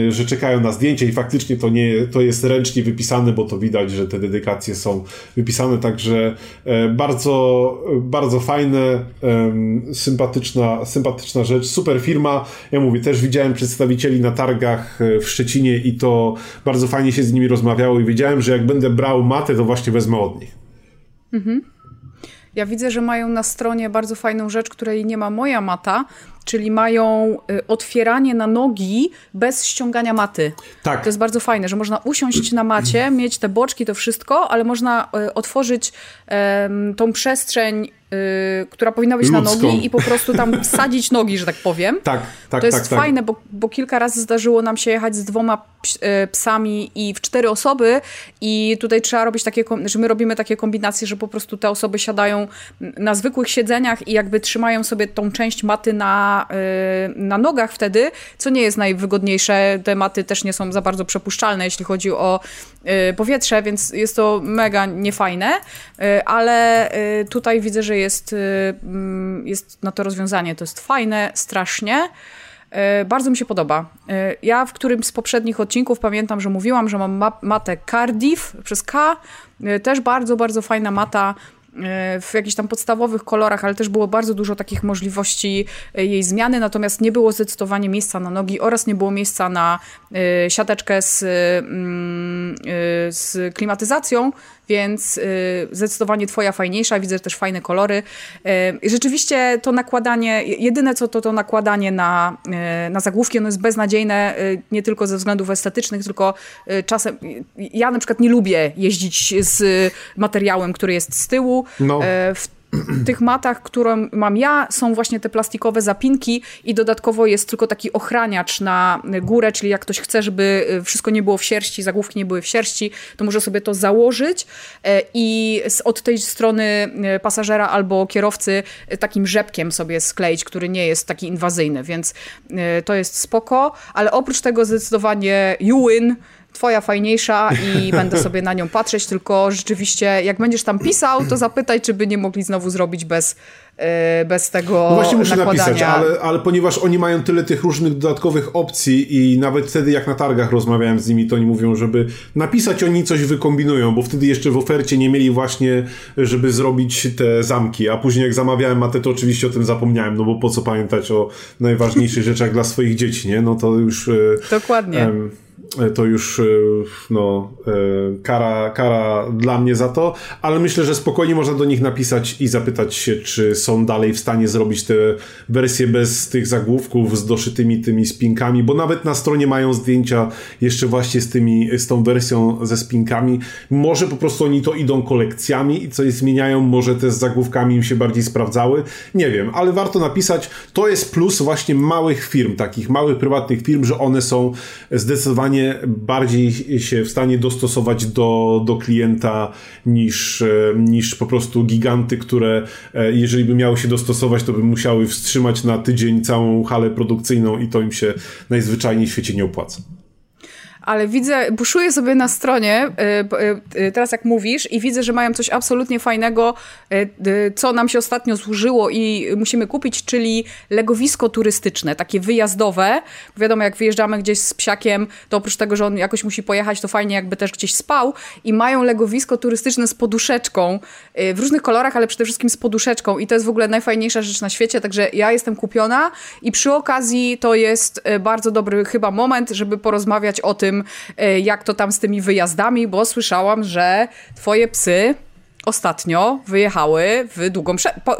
że czekają na zdjęcie i faktycznie to nie to jest ręcznie wypisane, bo to widać, że te dedykacje są wypisane, także e, bardzo, bardzo fajne, sympatyczna, sympatyczna rzecz, super firma. Ja mówię, też widziałem przedstawicieli na targach e, w Szczecinie i to bardzo fajnie się z nimi rozmawiało i wiedziałem, że jak będę brał matę, to właśnie wezmę od nich. Mhm. Ja widzę, że mają na stronie bardzo fajną rzecz, której nie ma moja mata, czyli mają y, otwieranie na nogi bez ściągania maty. Tak. To jest bardzo fajne, że można usiąść na macie, mieć te boczki, to wszystko, ale można y, otworzyć um, tą przestrzeń Yy, która powinna być Ludzką. na nogi i po prostu tam wsadzić nogi, że tak powiem. Tak, tak, To jest tak, tak. fajne, Bo, bo kilka razy zdarzyło nam się jechać z dwoma psami i w cztery osoby i tutaj trzeba robić takie, że my robimy takie kombinacje, że po prostu te osoby siadają na zwykłych siedzeniach i jakby trzymają sobie tą część maty na, na nogach wtedy, co nie jest najwygodniejsze. Te maty też nie są za bardzo przepuszczalne, jeśli chodzi o powietrze, więc jest to mega niefajne, ale tutaj widzę, że jest, jest na to rozwiązanie. To jest fajne, strasznie. E, bardzo mi się podoba. E, ja w którymś z poprzednich odcinków pamiętam, że mówiłam, że mam matę Cardiff przez K. E, też bardzo, bardzo fajna mata w jakichś tam podstawowych kolorach, ale też było bardzo dużo takich możliwości jej zmiany, natomiast nie było zdecydowanie miejsca na nogi oraz nie było miejsca na siateczkę z, mm, z klimatyzacją, więc y, zdecydowanie twoja fajniejsza, widzę też fajne kolory. Y, rzeczywiście to nakładanie, jedyne co to to nakładanie na, y, na zagłówki, ono jest beznadziejne, nie tylko ze względów estetycznych, tylko czasem, ja na przykład nie lubię jeździć z materiałem, który jest z tyłu. No. W tych matach, którą mam ja, są właśnie te plastikowe zapinki i dodatkowo jest tylko taki ochraniacz na górę, czyli jak ktoś chce, żeby wszystko nie było w sierści, zagłówki nie były w sierści, to może sobie to założyć e, i od tej strony e, pasażera albo kierowcy e, takim rzepkiem sobie skleić, który nie jest taki inwazyjny, więc to jest spoko, ale oprócz tego zdecydowanie you win, twoja fajniejsza i będę sobie na nią patrzeć, tylko rzeczywiście jak będziesz tam pisał, to zapytaj, czy by nie mogli znowu zrobić bez, e, bez tego No właśnie muszę nakładania. napisać, ale, ale ponieważ oni mają tyle tych różnych dodatkowych opcji i nawet wtedy jak na targach rozmawiałem z nimi, to oni mówią, żeby napisać oni coś wykombinują, bo wtedy jeszcze w ofercie nie mieli właśnie, żeby zrobić te zamki, a później jak zamawiałem matę, to oczywiście o tym zapomniałem, no bo po co pamiętać o najważniejszych rzeczach dla swoich dzieci, nie? No to już... E, Dokładnie. To już e, no, e, kara, kara dla mnie za to, ale myślę, że spokojnie można do nich napisać i zapytać się, czy są dalej w stanie zrobić te wersje bez tych zagłówków z doszytymi tymi spinkami, bo nawet na stronie mają zdjęcia jeszcze właśnie z tymi, z tą wersją ze spinkami. Może po prostu oni to idą kolekcjami i coś zmieniają, może te z zagłówkami im się bardziej sprawdzały. Nie wiem, ale warto napisać. To jest plus właśnie małych firm, takich małych prywatnych firm, że one są zdecydowanie bardziej się w stanie dostosować do, do klienta niż, e, niż po prostu giganty, które e, jeżeli by miały się dostosować, to by musiały wstrzymać na tydzień całą halę produkcyjną i to im się najzwyczajniej w świecie nie opłaca ale widzę, buszuję sobie na stronie, y, y, y, teraz jak mówisz, i widzę, że mają coś absolutnie fajnego, co nam się ostatnio złożyło i musimy kupić, czyli legowisko turystyczne, takie wyjazdowe. Wiadomo, jak wyjeżdżamy gdzieś z psiakiem, to oprócz tego, że on jakoś musi pojechać, to fajnie jakby też gdzieś spał. I mają legowisko turystyczne z poduszeczką, w różnych kolorach, ale przede wszystkim z poduszeczką. I to jest w ogóle najfajniejsza rzecz na świecie, także ja jestem kupiona i przy okazji to jest bardzo dobry chyba moment, żeby porozmawiać o tym, tym, e, jak to tam z tymi wyjazdami, bo słyszałam, że twoje psy ostatnio wyjechały w długą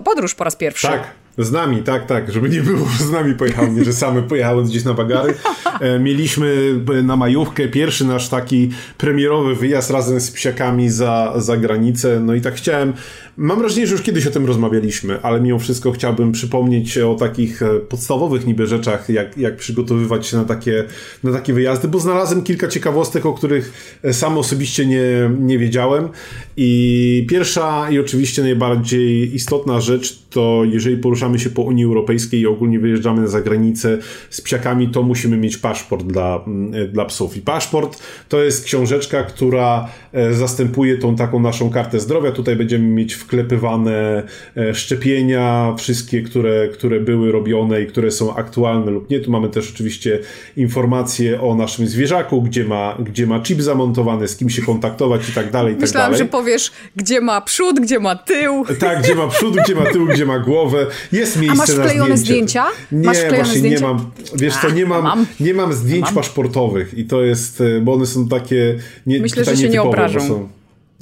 podróż po raz pierwszy. Tak. Z nami, tak, tak, żeby nie było, z nami pojechałem, nie, że same pojechałem gdzieś na bagary. E, mieliśmy na majówkę pierwszy nasz taki premierowy wyjazd razem z psiakami za, za granicę, no i tak chciałem Mam wrażenie, że już kiedyś o tym rozmawialiśmy, ale mimo wszystko chciałbym przypomnieć o takich e, podstawowych niby rzeczach, jak, jak przygotowywać się na takie, na takie wyjazdy, bo znalazłem kilka ciekawostek, o których e, sam osobiście nie, nie wiedziałem. I pierwsza i oczywiście najbardziej istotna rzecz to jeżeli poruszamy się po Unii Europejskiej i ogólnie wyjeżdżamy na zagranicę z psiakami, to musimy mieć paszport dla, e, dla psów. I paszport to jest książeczka, która zastępuje tą taką naszą kartę zdrowia. Tutaj będziemy mieć wklepywane e, szczepienia, wszystkie, które, które były robione i które są aktualne lub nie. Tu mamy też oczywiście informacje o naszym zwierzaku, gdzie ma, gdzie ma chip zamontowany, z kim się kontaktować i tak dalej. I tak Myślałam, dalej. że powiesz, gdzie ma przód, gdzie ma tył. Tak, gdzie ma przód, gdzie ma tył, gdzie ma głowę. Jest miejsce A masz wklejone zdjęcia? Nie, masz właśnie zdjęcia? nie mam. Wiesz co, nie mam, mam. Nie mam zdjęć mam. paszportowych i to jest, e, bo one są takie nie, Myślę, że się nie obrażą. Są,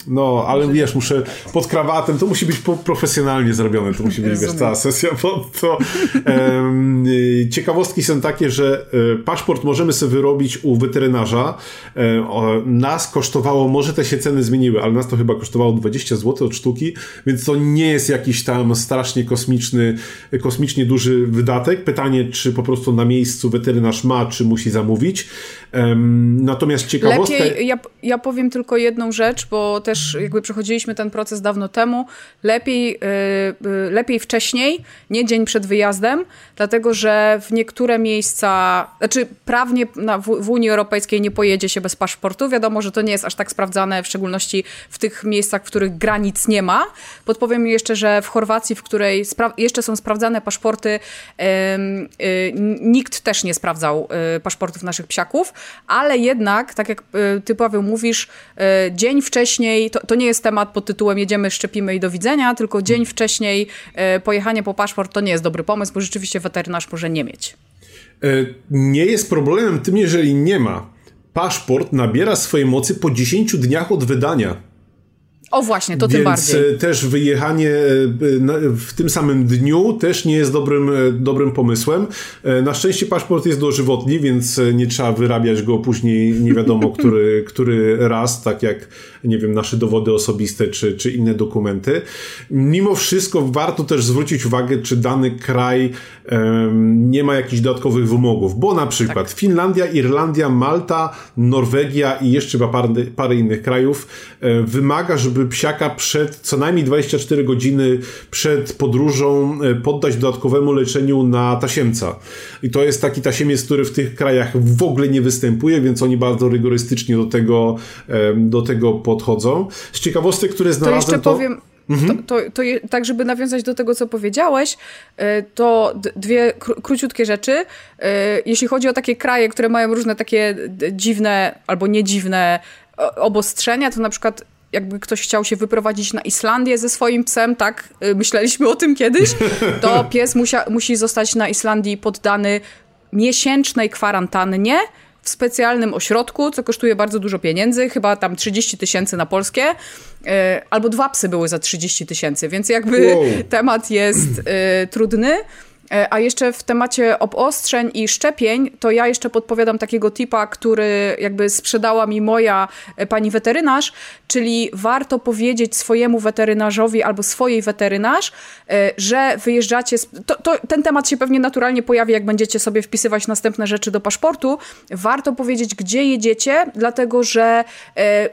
no, ale wiesz, muszę pod krawatem, to musi być profesjonalnie zrobione, to musi być, wiesz, cała sesja pod to. Um, ciekawostki są takie, że e, paszport możemy sobie wyrobić u weterynarza. E, nas kosztowało, może te się ceny zmieniły, ale nas to chyba kosztowało 20 zł od sztuki, więc to nie jest jakiś tam strasznie kosmiczny, kosmicznie duży wydatek. Pytanie, czy po prostu na miejscu weterynarz ma, czy musi zamówić. Natomiast ciekawostka... Lepiej, ja, ja powiem tylko jedną rzecz, bo też jakby przechodziliśmy ten proces dawno temu. Lepiej, yy, lepiej wcześniej, nie dzień przed wyjazdem, dlatego że w niektóre miejsca, znaczy prawnie na, w, w Unii Europejskiej nie pojedzie się bez paszportu. Wiadomo, że to nie jest aż tak sprawdzane, w szczególności w tych miejscach, w których granic nie ma. Podpowiem jeszcze, że w Chorwacji, w której jeszcze są sprawdzane paszporty, yy, nikt też nie sprawdzał paszportów naszych psiaków, ale jednak, tak jak y, ty Paweł mówisz, y, dzień wcześniej, to, to nie jest temat pod tytułem jedziemy, szczepimy i do widzenia, tylko dzień wcześniej pojechanie po paszport to nie jest dobry pomysł, bo rzeczywiście weterynarz może nie mieć. E, nie jest problemem tym, jeżeli nie ma. Paszport nabiera swojej mocy po 10 dniach od wydania. O właśnie, to Więc tym bardziej. E, też wyjechanie e, w tym samym dniu też nie jest dobrym, e, dobrym pomysłem. Na szczęście paszport jest dożywotni, więc nie trzeba wyrabiać go później nie wiadomo który, który raz, tak jak nie wiem, nasze dowody osobiste czy, czy inne dokumenty. Mimo wszystko warto też zwrócić uwagę, czy dany kraj nie ma jakichś dodatkowych wymogów, bo na przykład tak. Finlandia, Irlandia, Malta, Norwegia i jeszcze chyba parę, parę innych krajów e, wymaga, żeby psiaka przed co najmniej 24 godziny przed podróżą e, poddać dodatkowemu leczeniu na tasiemca. I to jest taki tasiemiec, który w tych krajach w ogóle nie występuje, więc oni bardzo rygorystycznie do tego, do tego podchodzą. Z ciekawostek, które znalazłem, to... Jeszcze to... Mhm. To, to, to, tak, żeby nawiązać do tego, co powiedziałeś, e, to dwie kró króciutkie rzeczy. E, jeśli chodzi o takie kraje, które mają różne takie dziwne albo niedziwne obostrzenia, to na przykład jakby ktoś chciał się wyprowadzić na Islandię ze swoim psem, tak, e, myśleliśmy o tym kiedyś, to pies musia, musi zostać na Islandii poddany miesięcznej kwarantannie, w specjalnym ośrodku, co kosztuje bardzo dużo pieniędzy, chyba tam 30 tysięcy na polskie, e, albo dwa psy były za 30 tysięcy, więc jakby wow. temat jest y, trudny. E, a jeszcze w temacie obostrzeń i szczepień, to ja jeszcze podpowiadam takiego tipa, który jakby sprzedała mi moja e, pani weterynarz, czyli warto powiedzieć swojemu weterynarzowi albo swojej weterynarz, e, że wyjeżdżacie. Z... To, to, ten temat się pewnie naturalnie pojawi, jak będziecie sobie wpisywać następne rzeczy do paszportu. Warto powiedzieć, gdzie jedziecie, dlatego że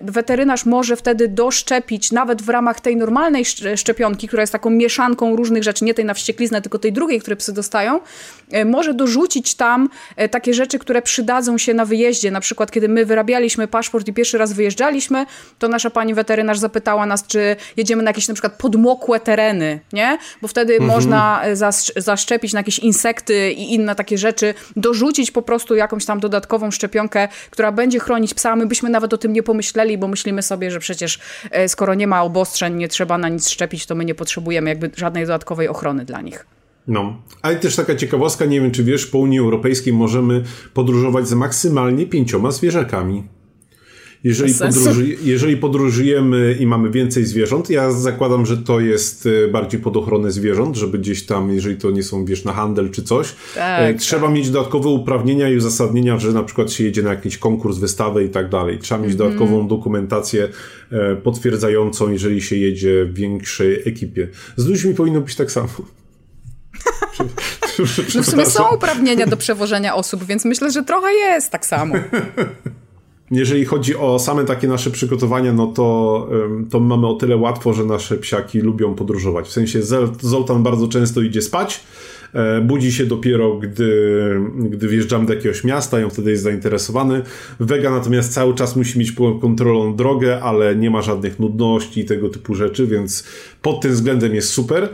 weterynarz może wtedy doszczepić, nawet w ramach tej normalnej szczepionki, która jest taką mieszanką różnych rzeczy, nie tej na wściekliznę, tylko tej drugiej, które psy dostają, e, może dorzucić tam e, takie rzeczy, które przydadzą się na wyjeździe. Na przykład, kiedy my wyrabialiśmy paszport i pierwszy raz wyjeżdżaliśmy, to nasza pani weterynarz zapytała nas, czy jedziemy na jakieś na przykład podmokłe tereny, nie? Bo wtedy mhm. można e, zaszczepić na jakieś insekty i inne takie rzeczy, dorzucić po prostu jakąś tam dodatkową szczepionkę, która będzie chronić psa. My byśmy nawet o tym nie pomyśleli, bo myślimy sobie, że przecież skoro nie ma obostrzeń, nie trzeba na nic szczepić, to my nie potrzebujemy jakby żadnej dodatkowej ochrony dla nich. No, ale też taka ciekawostka, nie wiem czy wiesz, po Unii Europejskiej możemy podróżować z maksymalnie pięcioma zwierzakami. Jeżeli, podróży, jeżeli podróżujemy i mamy więcej zwierząt, ja zakładam, że to jest e, bardziej pod ochronę zwierząt, żeby gdzieś tam, jeżeli to nie są, wiesz, na handel czy coś, tak, e, trzeba tak. mieć dodatkowe uprawnienia i uzasadnienia, że na przykład się jedzie na jakiś konkurs, wystawę i tak dalej. Trzeba mieć mm -hmm. dodatkową dokumentację e, potwierdzającą, jeżeli się jedzie w większej ekipie. Z ludźmi powinno być tak samo. No w sumie są uprawnienia do przewożenia osób, więc myślę, że trochę jest tak samo. Jeżeli chodzi o same takie nasze przygotowania, no to, to mamy o tyle łatwo, że nasze psiaki lubią podróżować. W sensie Zoltan bardzo często idzie spać, budzi się dopiero, gdy, gdy wjeżdżamy do jakiegoś miasta i on wtedy jest zainteresowany. Vega natomiast cały czas musi mieć pod kontrolą drogę, ale nie ma żadnych nudności i tego typu rzeczy, więc pod tym względem jest super.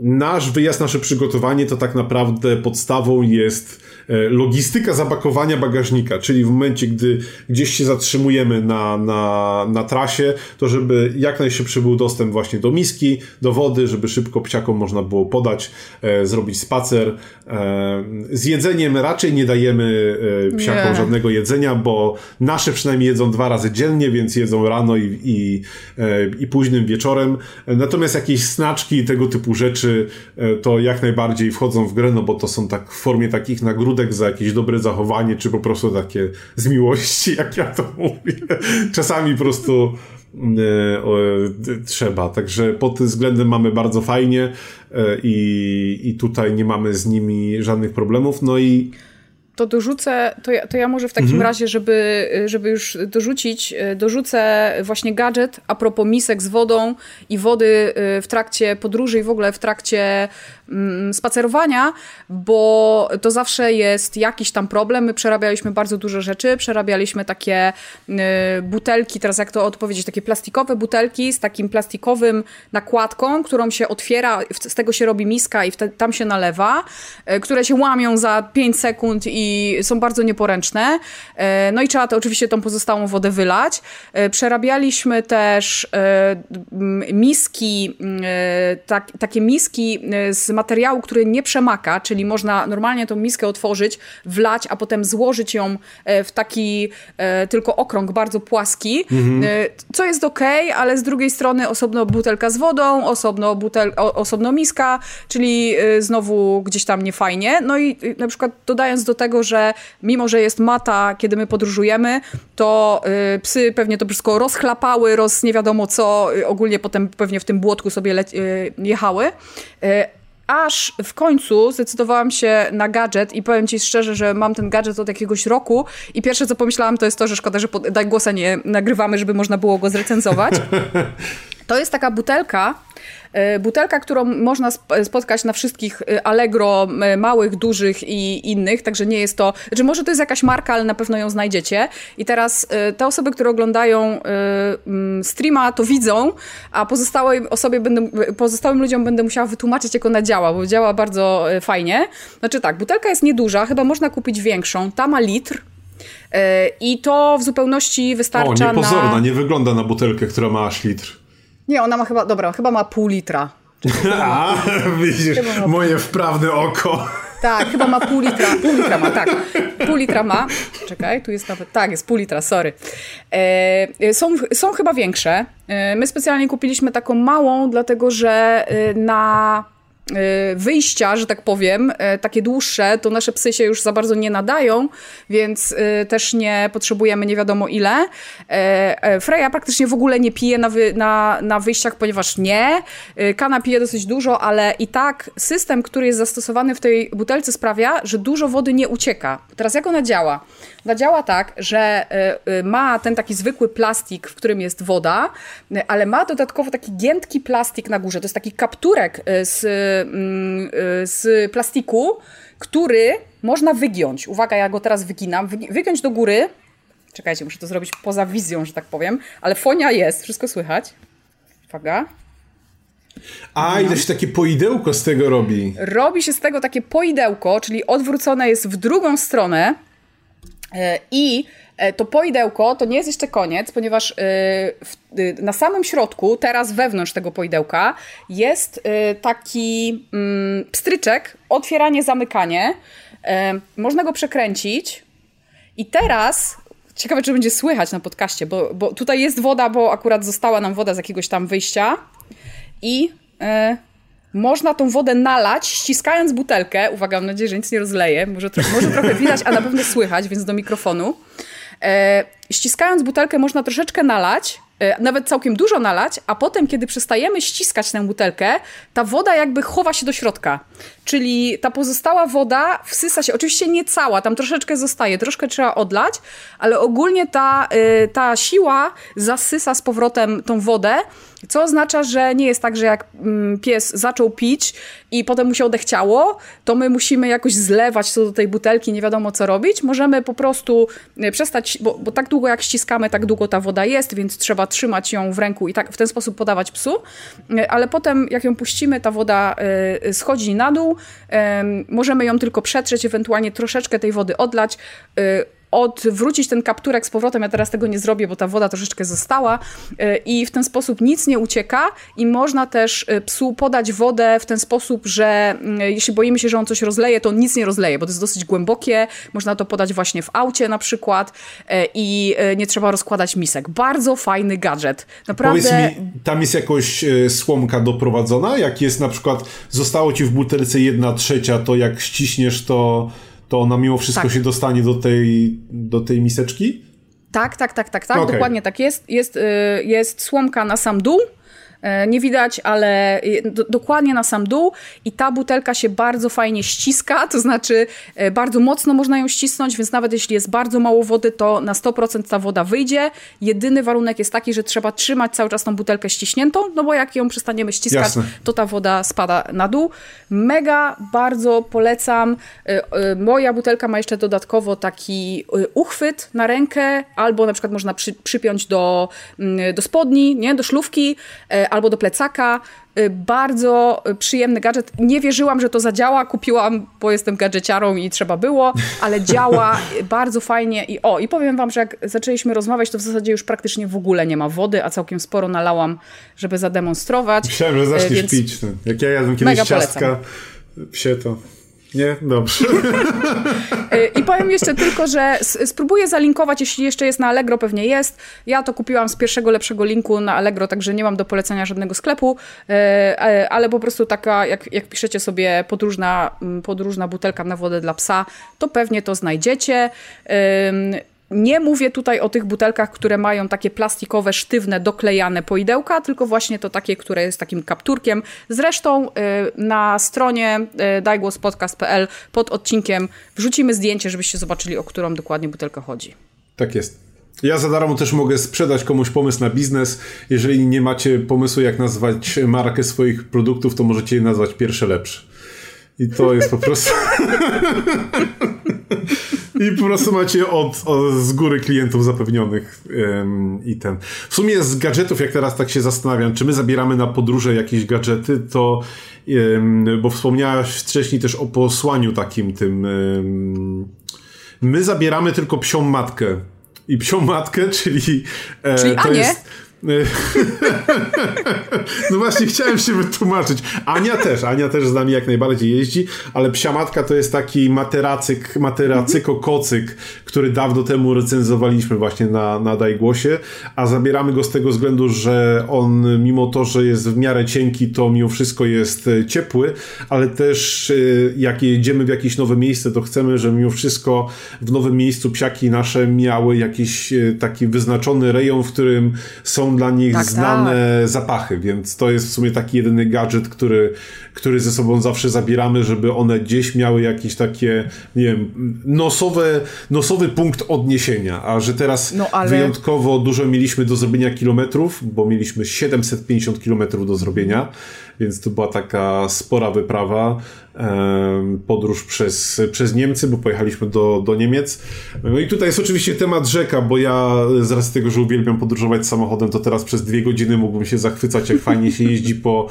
Nasz wyjazd, nasze przygotowanie to tak naprawdę podstawą jest e, logistyka zapakowania bagażnika, czyli w momencie, gdy gdzieś się zatrzymujemy na, na, na trasie, to żeby jak najszybszy był dostęp właśnie do miski, do wody, żeby szybko psiakom można było podać E, zrobić spacer. E, z jedzeniem raczej nie dajemy e, psiakom nie. żadnego jedzenia, bo nasze przynajmniej jedzą dwa razy dziennie, więc jedzą rano i, i, i późnym wieczorem. Natomiast jakieś snaczki i tego typu rzeczy to jak najbardziej wchodzą w grę, no bo to są tak w formie takich za jakieś dobre zachowanie, czy po prostu takie z miłości, jak ja to mówię. Czasami po prostu trzeba. Także pod tym względem mamy bardzo fajnie. E, i, i tutaj nie mamy z nimi żadnych problemów. No i to dorzucę, to ja, to ja może w takim mhm. razie, żeby, żeby już dorzucić, dorzucę właśnie gadżet a propos misek z wodą i wody w trakcie podróży i w ogóle w trakcie spacerowania, bo to zawsze jest jakiś tam problem. My przerabialiśmy bardzo dużo rzeczy, przerabialiśmy takie y, butelki, teraz jak to odpowiedzieć, takie plastikowe butelki z takim plastikowym nakładką, którą się otwiera, z tego się robi miska i tam się nalewa, y, które się łamią za 5 sekund i są bardzo nieporęczne. Y, no i trzeba to oczywiście tą pozostałą wodę wylać. Przerabialiśmy też miski, tak, takie miski z materiału, który nie przemaka, czyli można normalnie tą miskę otworzyć, wlać, a potem złożyć ją e, w taki e, tylko okrąg bardzo płaski, mhm. E, co jest ok, ale z drugiej strony osobno butelka z wodą, osobno, butel, osobno miska, czyli znowu gdzieś tam niefajnie. No i na przykład dodając do tego, że mimo, że jest mata, kiedy my podróżujemy, to psy pewnie to wszystko rozchlapały, roz nie wiadomo co, ogólnie potem pewnie w tym błotku sobie jechały aż w końcu zdecydowałam się na gadżet i powiem ci szczerze, że mam ten gadżet od jakiegoś roku i pierwsze co pomyślałam to jest to, że szkoda, że pod, daj głosa nie nagrywamy, żeby można było go zrecenzować. To jest taka butelka, E, butelka, którą można spotkać na wszystkich e, Allegro, e, małych, dużych i innych, także nie jest to, znaczy może to jest jakaś marka, ale na pewno ją znajdziecie. I teraz te osoby, które oglądają mm, streama, to widzą, a pozostałej osobie będę, pozostałym ludziom będę musiała wytłumaczyć, jak ona działa, bo działa bardzo fajnie. Znaczy tak, butelka jest nieduża, chyba można kupić większą. Ta ma litr, i to w zupełności wystarcza o, niepozorna, na... nie wygląda na butelkę, która ma aż litr. Nie, ona ma chyba, dobra, chyba ma pół litra. A, widzisz, ma... moje wprawne oko. Tak, chyba ma pół litra. Pół litra ma, tak. Pół litra ma. Czekaj, tu jest nawet. Tak, jest pół litra, sorry. E, są, są chyba większe. E, my specjalnie kupiliśmy taką małą, dlatego że e, na wyjścia, że tak powiem, y, takie dłuższe, to nasze psy się już za bardzo nie nadają, więc y, też nie potrzebujemy nie wiadomo ile. Freya praktycznie w ogóle nie pije na, wy, na, na wyjściach, ponieważ nie. Kana pije dosyć dużo, ale i tak system, który jest zastosowany w tej butelce sprawia, że dużo wody nie ucieka. Teraz jak ona działa? Ona działa tak, że ma ten taki zwykły plastik, w którym jest woda, ale ma dodatkowo taki giętki plastik na górze. To jest taki kapturek z y, z plastiku, który można wygiąć. Uwaga, ja go teraz wyginam. Wygiąć do góry. Czekajcie, muszę to zrobić poza wizją, że tak powiem. Ale fonia jest, wszystko słychać. Uwaga. A, i się takie poidełko z tego robi. Robi się z tego takie poidełko, czyli odwrócone jest w drugą stronę e, i to poidełko to nie jest jeszcze koniec, ponieważ e, e, na samym środku, teraz wewnątrz tego poidełka, jest taki mm, pstryczek, otwieranie, zamykanie. Można go przekręcić. I teraz Ciekawe, czy będzie słychać na podcaście, bo, bo tutaj jest woda, bo akurat została nam woda z jakiegoś tam wyjścia. I można tą wodę nalać, ściskając butelkę. Uwaga, mam nadzieję, że nic nie rozleje. Może, może trochę widać, a na pewno słychać, więc do mikrofonu. E, ściskając butelkę można troszeczkę nalać, e, nawet całkiem dużo nalać, a potem, kiedy przestajemy ściskać tę butelkę, ta woda jakby chowa się do środka. Czyli ta pozostała woda wsysa się, oczywiście nie cała, tam troszeczkę zostaje, troszkę trzeba odlać, ale ogólnie ta, e, ta siła zasysa z powrotem tą wodę co oznacza, że nie jest tak, że jak mm, pies zaczął pić i potem mu się odechciało, to my musimy jakoś zlewać to do tej butelki, nie wiadomo co robić. Możemy po prostu e, przestać, bo, bo tak długo jak ściskamy, tak długo ta woda jest, więc trzeba trzymać ją w ręku i tak w ten sposób podawać psu. E, ale potem, jak ją puścimy, ta woda e, schodzi na dół. Możemy ją tylko przetrzeć, ewentualnie troszeczkę tej wody odlać odwrócić ten kapturek z powrotem. Ja teraz tego nie zrobię, bo ta woda troszeczkę została e, i w ten sposób nic nie ucieka i można też e, psu podać wodę w ten sposób, że mm, jeśli boimy się, że on coś rozleje, to on nic nie rozleje, bo to jest dosyć głębokie. Można to podać właśnie w aucie na przykład e, i nie trzeba rozkładać misek. Bardzo fajny gadżet. Naprawdę... Powiedz mi, tam jest jakoś słomka doprowadzona? Jak jest na przykład, zostało ci w butelce jedna trzecia, to jak ściśniesz to to ona mimo wszystko tak. się dostanie do tej, do tej miseczki? Tak, tak, tak, tak, tak. Okay. Dokładnie tak jest. Jest, y, jest słomka na sam dół. E, nie widać, ale do, dokładnie na sam dół i ta butelka się bardzo fajnie ściska, to znaczy e, bardzo mocno można ją ścisnąć, więc nawet jeśli jest bardzo mało wody, to na 100% ta woda wyjdzie. Jedyny warunek jest taki, że trzeba trzymać cały czas tą butelkę ściśniętą, no bo jak ją przestaniemy ściskać, Jasne. to ta woda spada na dół. Mega, bardzo polecam. E, moja butelka ma jeszcze dodatkowo taki uchwyt na rękę, albo na przykład można przy, przypiąć do, mm, do spodni, nie, do szlówki, albo do plecaka. Y, bardzo przyjemny gadżet. Nie wierzyłam, że to zadziała. Kupiłam, bo jestem gadżeciarą i trzeba było, ale działa bardzo fajnie. I o, i powiem wam, że jak zaczęliśmy rozmawiać, to w zasadzie już praktycznie w ogóle nie ma wody, a całkiem sporo nalałam, żeby zademonstrować. Myślałem, że zaczniesz Więc pić. Jak ja jadłem kiedyś ciastka polecam. psie, to nie? Dobrze. I powiem jeszcze tylko, że spróbuję zalinkować, jeśli jeszcze jest na Allegro, pewnie jest. Ja to kupiłam z pierwszego lepszego linku na Allegro, także nie mam do polecenia żadnego sklepu, e, e, ale po prostu taka, jak, jak piszecie sobie podróżna, podróżna butelka na wodę dla psa, to pewnie to znajdziecie. Nie mówię tutaj o tych butelkach, które mają takie plastikowe, sztywne, doklejane poidełka, tylko właśnie to takie, które jest takim kapturkiem. Zresztą y, na stronie y, dajgłospodcast.pl pod odcinkiem wrzucimy zdjęcie, żebyście zobaczyli, o którą dokładnie butelkę chodzi. Tak jest. Ja za darmo też mogę sprzedać komuś pomysł na biznes. Jeżeli nie macie pomysłu, jak nazwać markę swoich produktów, to możecie je nazwać pierwsze lepsze. I to jest po prostu. I po prostu macie od, od z góry klientów zapewnionych um, i ten. W sumie z gadżetów, jak teraz tak się zastanawiam, czy my zabieramy na podróże jakieś gadżety, to um, bo wspomniałaś wcześniej też o posłaniu takim tym. Um, my zabieramy tylko psią matkę. I psią matkę, czyli. E, czyli to Anię? jest no właśnie, chciałem się wytłumaczyć. Ania też, Ania też z nami jak najbardziej jeździ, ale psiamatka to jest taki materacyk, materacyko-kocyk, który dawno temu recenzowaliśmy właśnie na, na Dajgłosie, a zabieramy go z tego względu, że on mimo to, że jest w miarę cienki, to mimo wszystko jest e, ciepły, ale też e, jak jedziemy w jakieś nowe miejsce, to chcemy, żeby mimo wszystko w nowym miejscu psiaki nasze miały jakiś e, taki wyznaczony rejon, w którym są dla nich tak, znane tak. zapachy, więc to jest w sumie taki jedyny gadżet, który, który ze sobą zawsze zabieramy, żeby one gdzieś miały jakieś takie, nie wiem, nosowe, nosowy punkt odniesienia, a że teraz no, ale... wyjątkowo dużo mieliśmy do zrobienia kilometrów, bo mieliśmy 750 kilometrów do zrobienia, więc to była taka spora wyprawa, podróż przez, przez Niemcy, bo pojechaliśmy do, do Niemiec. No i tutaj jest oczywiście temat rzeka, bo ja z racji tego, że uwielbiam podróżować samochodem, to teraz przez dwie godziny mógłbym się zachwycać, jak fajnie się jeździ po,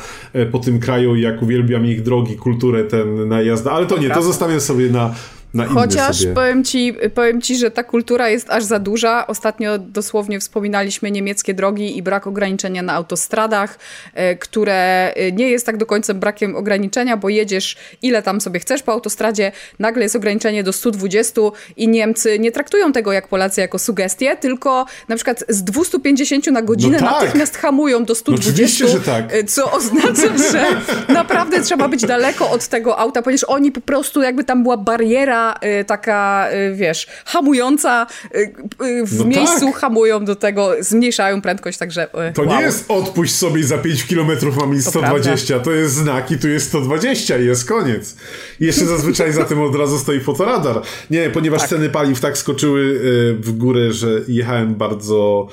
po tym kraju i jak uwielbiam ich drogi, kulturę, ten na jazdę, ale to nie, to zostawię sobie na, na Chociaż powiem ci, powiem ci, że ta kultura jest aż za duża. Ostatnio dosłownie wspominaliśmy niemieckie drogi i brak ograniczenia na autostradach, e, które e, nie jest tak do końca brakiem ograniczenia, bo jedziesz ile tam sobie chcesz po autostradzie, nagle jest ograniczenie do 120 i Niemcy nie traktują tego jak Polacy jako sugestię, tylko na przykład z 250 na godzinę no tak. natychmiast hamują do 120, no tak. E, co oznacza, że naprawdę trzeba być daleko od tego auta, ponieważ oni po prostu jakby tam była bariera Y, taka, y, wiesz, hamująca y, w no miejscu, tak. hamują do tego, zmniejszają prędkość, także To wow. nie jest odpuść sobie za 5 km mam 120, prawda. to jest znak i tu jest 120 i jest koniec. I jeszcze zazwyczaj za tym od razu stoi fotoradar. Nie, ponieważ tak. ceny paliw tak skoczyły w górę, że jechałem bardzo,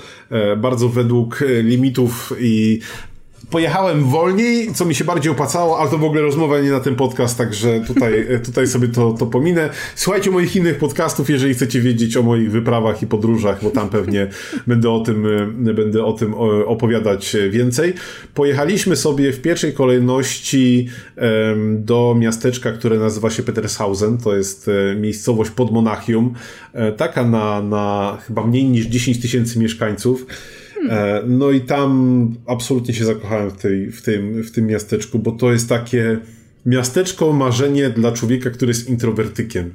bardzo według limitów i pojechałem wolniej, co mi się bardziej opłacało, ale to w ogóle rozmowa nie na ten podcast, także tutaj, tutaj sobie to, to pominę. Słuchajcie moich innych podcastów, jeżeli chcecie wiedzieć o moich wyprawach i podróżach, bo tam pewnie będę o tym, będę o tym opowiadać więcej. Pojechaliśmy sobie w pierwszej kolejności do miasteczka, które nazywa się Petershausen. To jest e, miejscowość pod Monachium, e, taka na, na chyba mniej niż 10 tysięcy mieszkańców. E, no i tam absolutnie się zakochałem w, tej, w, tym, w tym miasteczku, bo to jest takie miasteczko marzenie dla człowieka, który jest introwertykiem.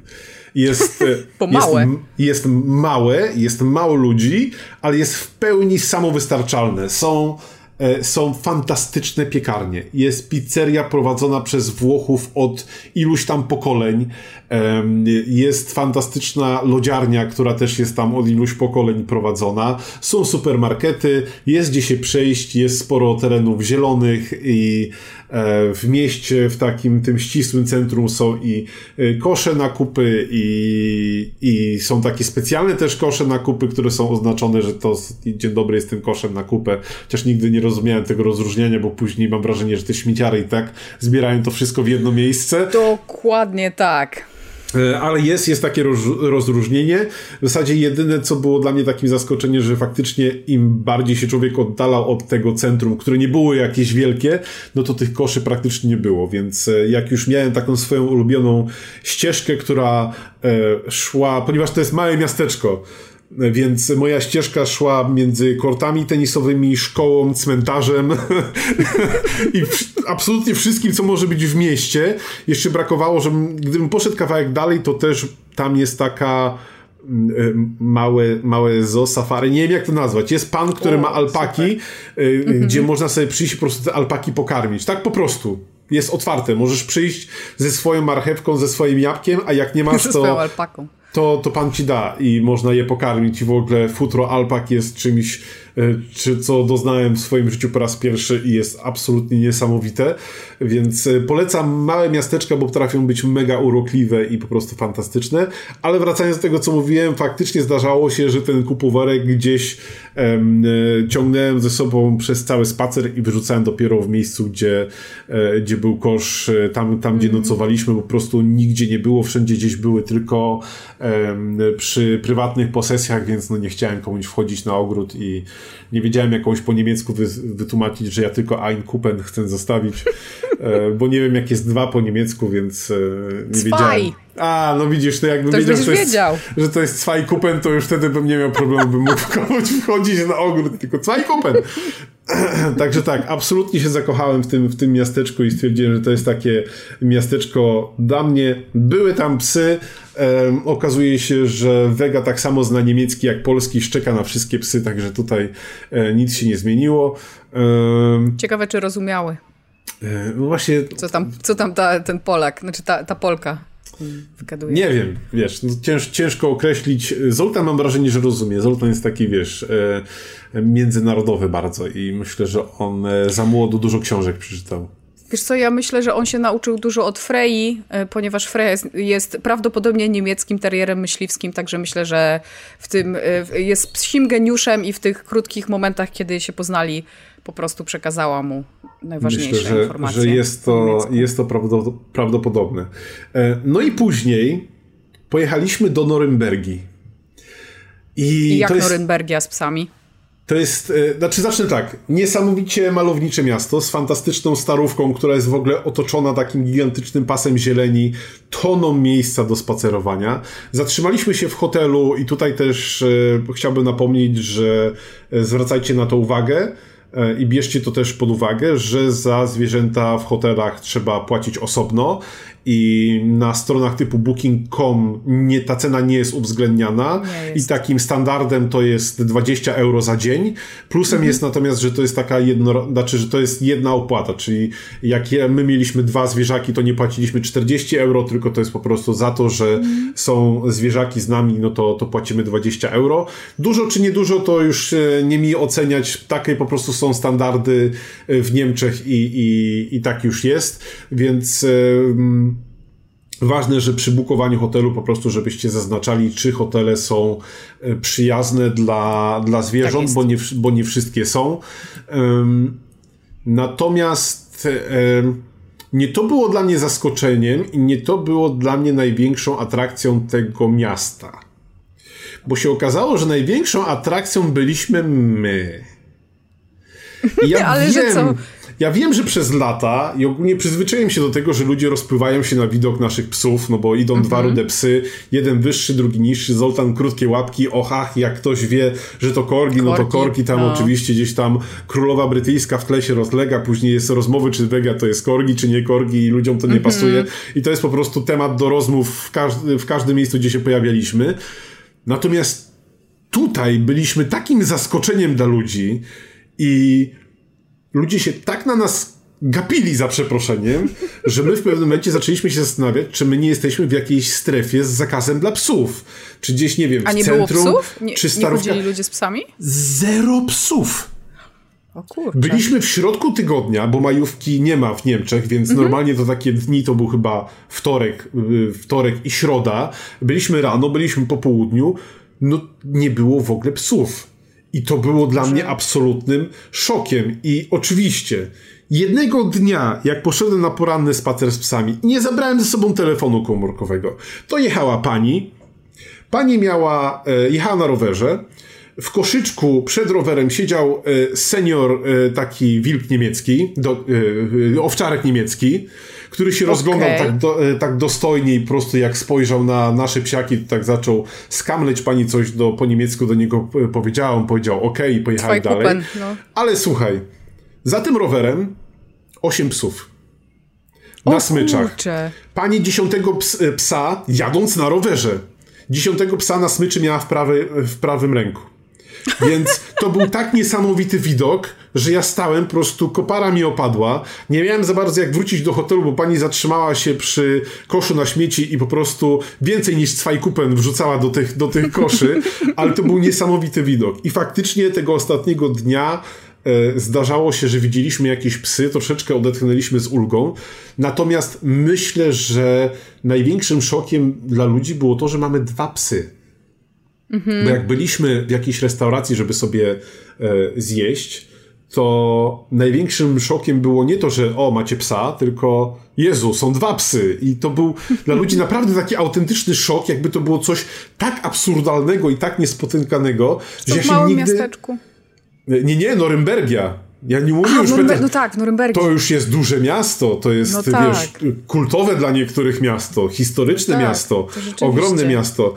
Jest, bo małe. Jest, jest małe, jest mało ludzi, ale jest w pełni samowystarczalne. Są e, są fantastyczne piekarnie. Jest pizzeria prowadzona przez Włochów od iluś tam pokoleń. Jest fantastyczna lodziarnia, która też jest tam od iluś pokoleń prowadzona. Są supermarkety, jest gdzie się przejść, jest sporo terenów zielonych i e, w mieście, w takim tym ścisłym centrum są i e, kosze na kupy i, i są takie specjalne też kosze na kupy, które są oznaczone, że to dzień dobry jest tym koszem na kupę. Chociaż nigdy nie rozumiałem tego rozróżnienia, bo później mam wrażenie, że te śmieciary i tak zbierają to wszystko w jedno miejsce. Dokładnie tak. E, ale jest, jest takie roz, rozróżnienie. W zasadzie jedyne, co było dla mnie takim zaskoczeniem, że faktycznie im bardziej się człowiek oddalał od tego centrum, które nie było jakieś wielkie, no to tych koszy praktycznie nie było, więc e, jak już miałem taką swoją ulubioną ścieżkę, która e, szła, ponieważ to jest małe miasteczko, więc moja ścieżka szła między kortami tenisowymi, szkołą, cmentarzem i absolutnie wszystkim, co może być w mieście. Jeszcze brakowało, że gdybym poszedł kawałek dalej, to też tam jest taka mm, małe, małe zoo safari, nie wiem jak to nazwać. Jest pan, który o, ma alpaki, super. Y, mhm. gdzie można sobie przyjść i po prostu te alpaki pokarmić. Tak po prostu. Jest otwarte. Możesz przyjść ze swoją marchewką, ze swoim jabłkiem, a jak nie masz, to... Ze swoją alpaką to, to pan ci da i można je pokarmić i w ogóle futro alpak jest czymś E, czy co doznałem w swoim życiu po raz pierwszy i jest absolutnie niesamowite. Więc e, polecam małe miasteczka, bo potrafią być mega urokliwe i po prostu fantastyczne. Ale wracając do tego, co mówiłem, faktycznie zdarzało się, że ten kupowarek gdzieś ciągnąłem ze sobą przez cały spacer i wyrzucałem dopiero w miejscu, gdzie, e, gdzie był kosz, tam, tam gdzie mhm. nocowaliśmy, po prostu nigdzie nie było, wszędzie gdzieś były tylko przy prywatnych posesjach, więc no nie chciałem komuś wchodzić na ogród i nie wiedziałem jakąś po niemiecku wy, wytłumaczyć, że ja tylko ein Kupen chcę zostawić, e, bo nie wiem jak jest dwa po niemiecku, więc e, nie Zwei. wiedziałem. A, no widzisz, to jakbym to wiedział, że to, jest, wiedział. że to jest Zwei Kupen, to już wtedy bym nie miał problemu, bym mógł komuś wchodzić na ogród, tylko Zwei Kupen. Także tak, absolutnie się zakochałem w tym, w tym miasteczku i stwierdziłem, że to jest takie miasteczko dla mnie. Były tam psy. Um, okazuje się, że Vega tak samo zna niemiecki jak polski, szczeka na wszystkie psy, także tutaj e, nic się nie zmieniło. Um, Ciekawe, czy rozumiały. E, no właśnie. Co tam, co tam ta, ten Polak, znaczy ta, ta Polka. Nie wiem, wiesz, no cięż, ciężko określić. Zoltan mam wrażenie, że rozumie. Zoltan jest taki, wiesz, e, międzynarodowy bardzo i myślę, że on e, za młodu dużo książek przeczytał. Wiesz co, ja myślę, że on się nauczył dużo od Frei, e, ponieważ Freya jest, jest, prawdopodobnie niemieckim terrierem myśliwskim, także myślę, że w tym jest psim geniuszem i w tych krótkich momentach, kiedy się poznali, po prostu przekazała mu najważniejsze myślę, że, informacje. że jest to, jest to prawdopodobne. E, no i później pojechaliśmy do Norymbergi. I, I jak jest... Norymbergia z psami? To jest, e, znaczy zacznę tak, niesamowicie malownicze miasto z fantastyczną starówką, która jest w ogóle otoczona takim gigantycznym pasem zieleni, toną miejsca do spacerowania. Zatrzymaliśmy się w hotelu i tutaj też e, chciałbym napomnieć, że e, zwracajcie na to uwagę. E, i bierzcie to też pod uwagę, że za zwierzęta w hotelach trzeba płacić osobno i na stronach typu booking.com nie, ta cena nie jest uwzględniana jest. i takim standardem to jest 20 euro za dzień. Plusem mhm. jest natomiast, że to jest taka jedno, znaczy, że to jest jedna opłata, czyli jak my mieliśmy dwa zwierzaki, to nie płaciliśmy 40 euro, tylko to jest po prostu za to, że mhm. są zwierzaki z nami, no to, to płacimy 20 euro. Dużo czy niedużo to już e, nie mi oceniać, takie po prostu są standardy e, w Niemczech i, i, i tak już jest, więc Ważne, że przy bukowaniu hotelu po prostu, żebyście zaznaczali, czy hotele są e, przyjazne dla, dla zwierząt, tak bo, nie, bo nie wszystkie są. Um, natomiast um, nie to było dla mnie zaskoczeniem i nie to było dla mnie największą atrakcją tego miasta. Bo się okazało, że największą atrakcją byliśmy my. I ja Ale wiem, że co? Ja wiem, że przez lata i ogólnie przyzwyczaiłem się do tego, że ludzie rozpływają się na widok naszych psów, no bo idą -hmm. dwa rude psy, jeden wyższy, drugi niższy, Zoltan krótkie łapki, ochach, jak ktoś wie, że to korgi, no to korki tam no. oczywiście gdzieś tam królowa brytyjska w tle się rozlega, później jest rozmowy, czy wega to jest korgi, czy nie korgi i ludziom to nie -hmm. pasuje i to jest po prostu temat do rozmów w, każdy, w każdym miejscu, gdzie się pojawialiśmy. Natomiast tutaj byliśmy takim zaskoczeniem dla ludzi i ludzie się tak na nas gapili za przeproszeniem, że my w pewnym momencie zaczęliśmy się zastanawiać, czy my nie jesteśmy w jakiejś strefie z zakazem dla psów. Czy gdzieś, nie wiem, w A nie centrum, było psów? Nie, czy nie starówka. chodzili ludzie z psami? Zero psów. Byliśmy w środku tygodnia, bo majówki nie ma w Niemczech, więc Mhm. normalnie to takie dni to był chyba wtorek, y, wtorek i środa. Byliśmy rano, byliśmy po południu, no nie było w ogóle psów. I to było dla mnie absolutnym szokiem. I oczywiście, jednego dnia, jak poszedłem na poranny spacer z psami, nie zabrałem ze sobą telefonu komórkowego. To jechała pani, Pani miała, e, jechała na rowerze. W koszyczku przed rowerem siedział e, senior, e, taki wilk niemiecki, do, owczarek niemiecki, który się rozglądał tak, do, e, tak dostojnie i po prostu jak spojrzał na nasze psiaki, to tak zaczął skamleć pani coś do, po niemiecku do niego e, powiedziała, on powiedział ok i pojechali dalej. Kupen, no. Ale słuchaj, za tym rowerem osiem psów. Na O smyczach. kurczę. Pani dziesiątego ps, e, psa, jadąc na rowerze, dziesiątego psa na smyczy miała w, prawy, w prawym ręku. Więc to był tak niesamowity widok, że ja stałem, po prostu kopara mi opadła. Nie miałem za bardzo jak wrócić do hotelu, bo pani zatrzymała się przy koszu na śmieci i po prostu więcej niż cwajkupen wrzucała do tych, do tych koszy, ale to był niesamowity widok. I faktycznie tego ostatniego dnia e, zdarzało się, że widzieliśmy jakieś psy, troszeczkę odetchnęliśmy z ulgą. Natomiast myślę, że największym szokiem dla ludzi było to, że mamy dwa psy. Bo jak byliśmy w jakiejś restauracji, żeby sobie e, zjeść, to największym szokiem było nie to, że o, macie psa, tylko Jezu, są dwa psy. I to był dla ludzi naprawdę taki autentyczny szok, jakby to było coś tak absurdalnego i tak niespotykanego, To że ja w się małym nigdy... miasteczku. Nie, nie, Norymbergia. Ja nie mówię A, już... Norymber- no tak, w Norymbergie. to już jest duże miasto, to jest, No wiesz, tak. kultowe dla niektórych miasto, historyczne No tak, miasto, ogromne miasto.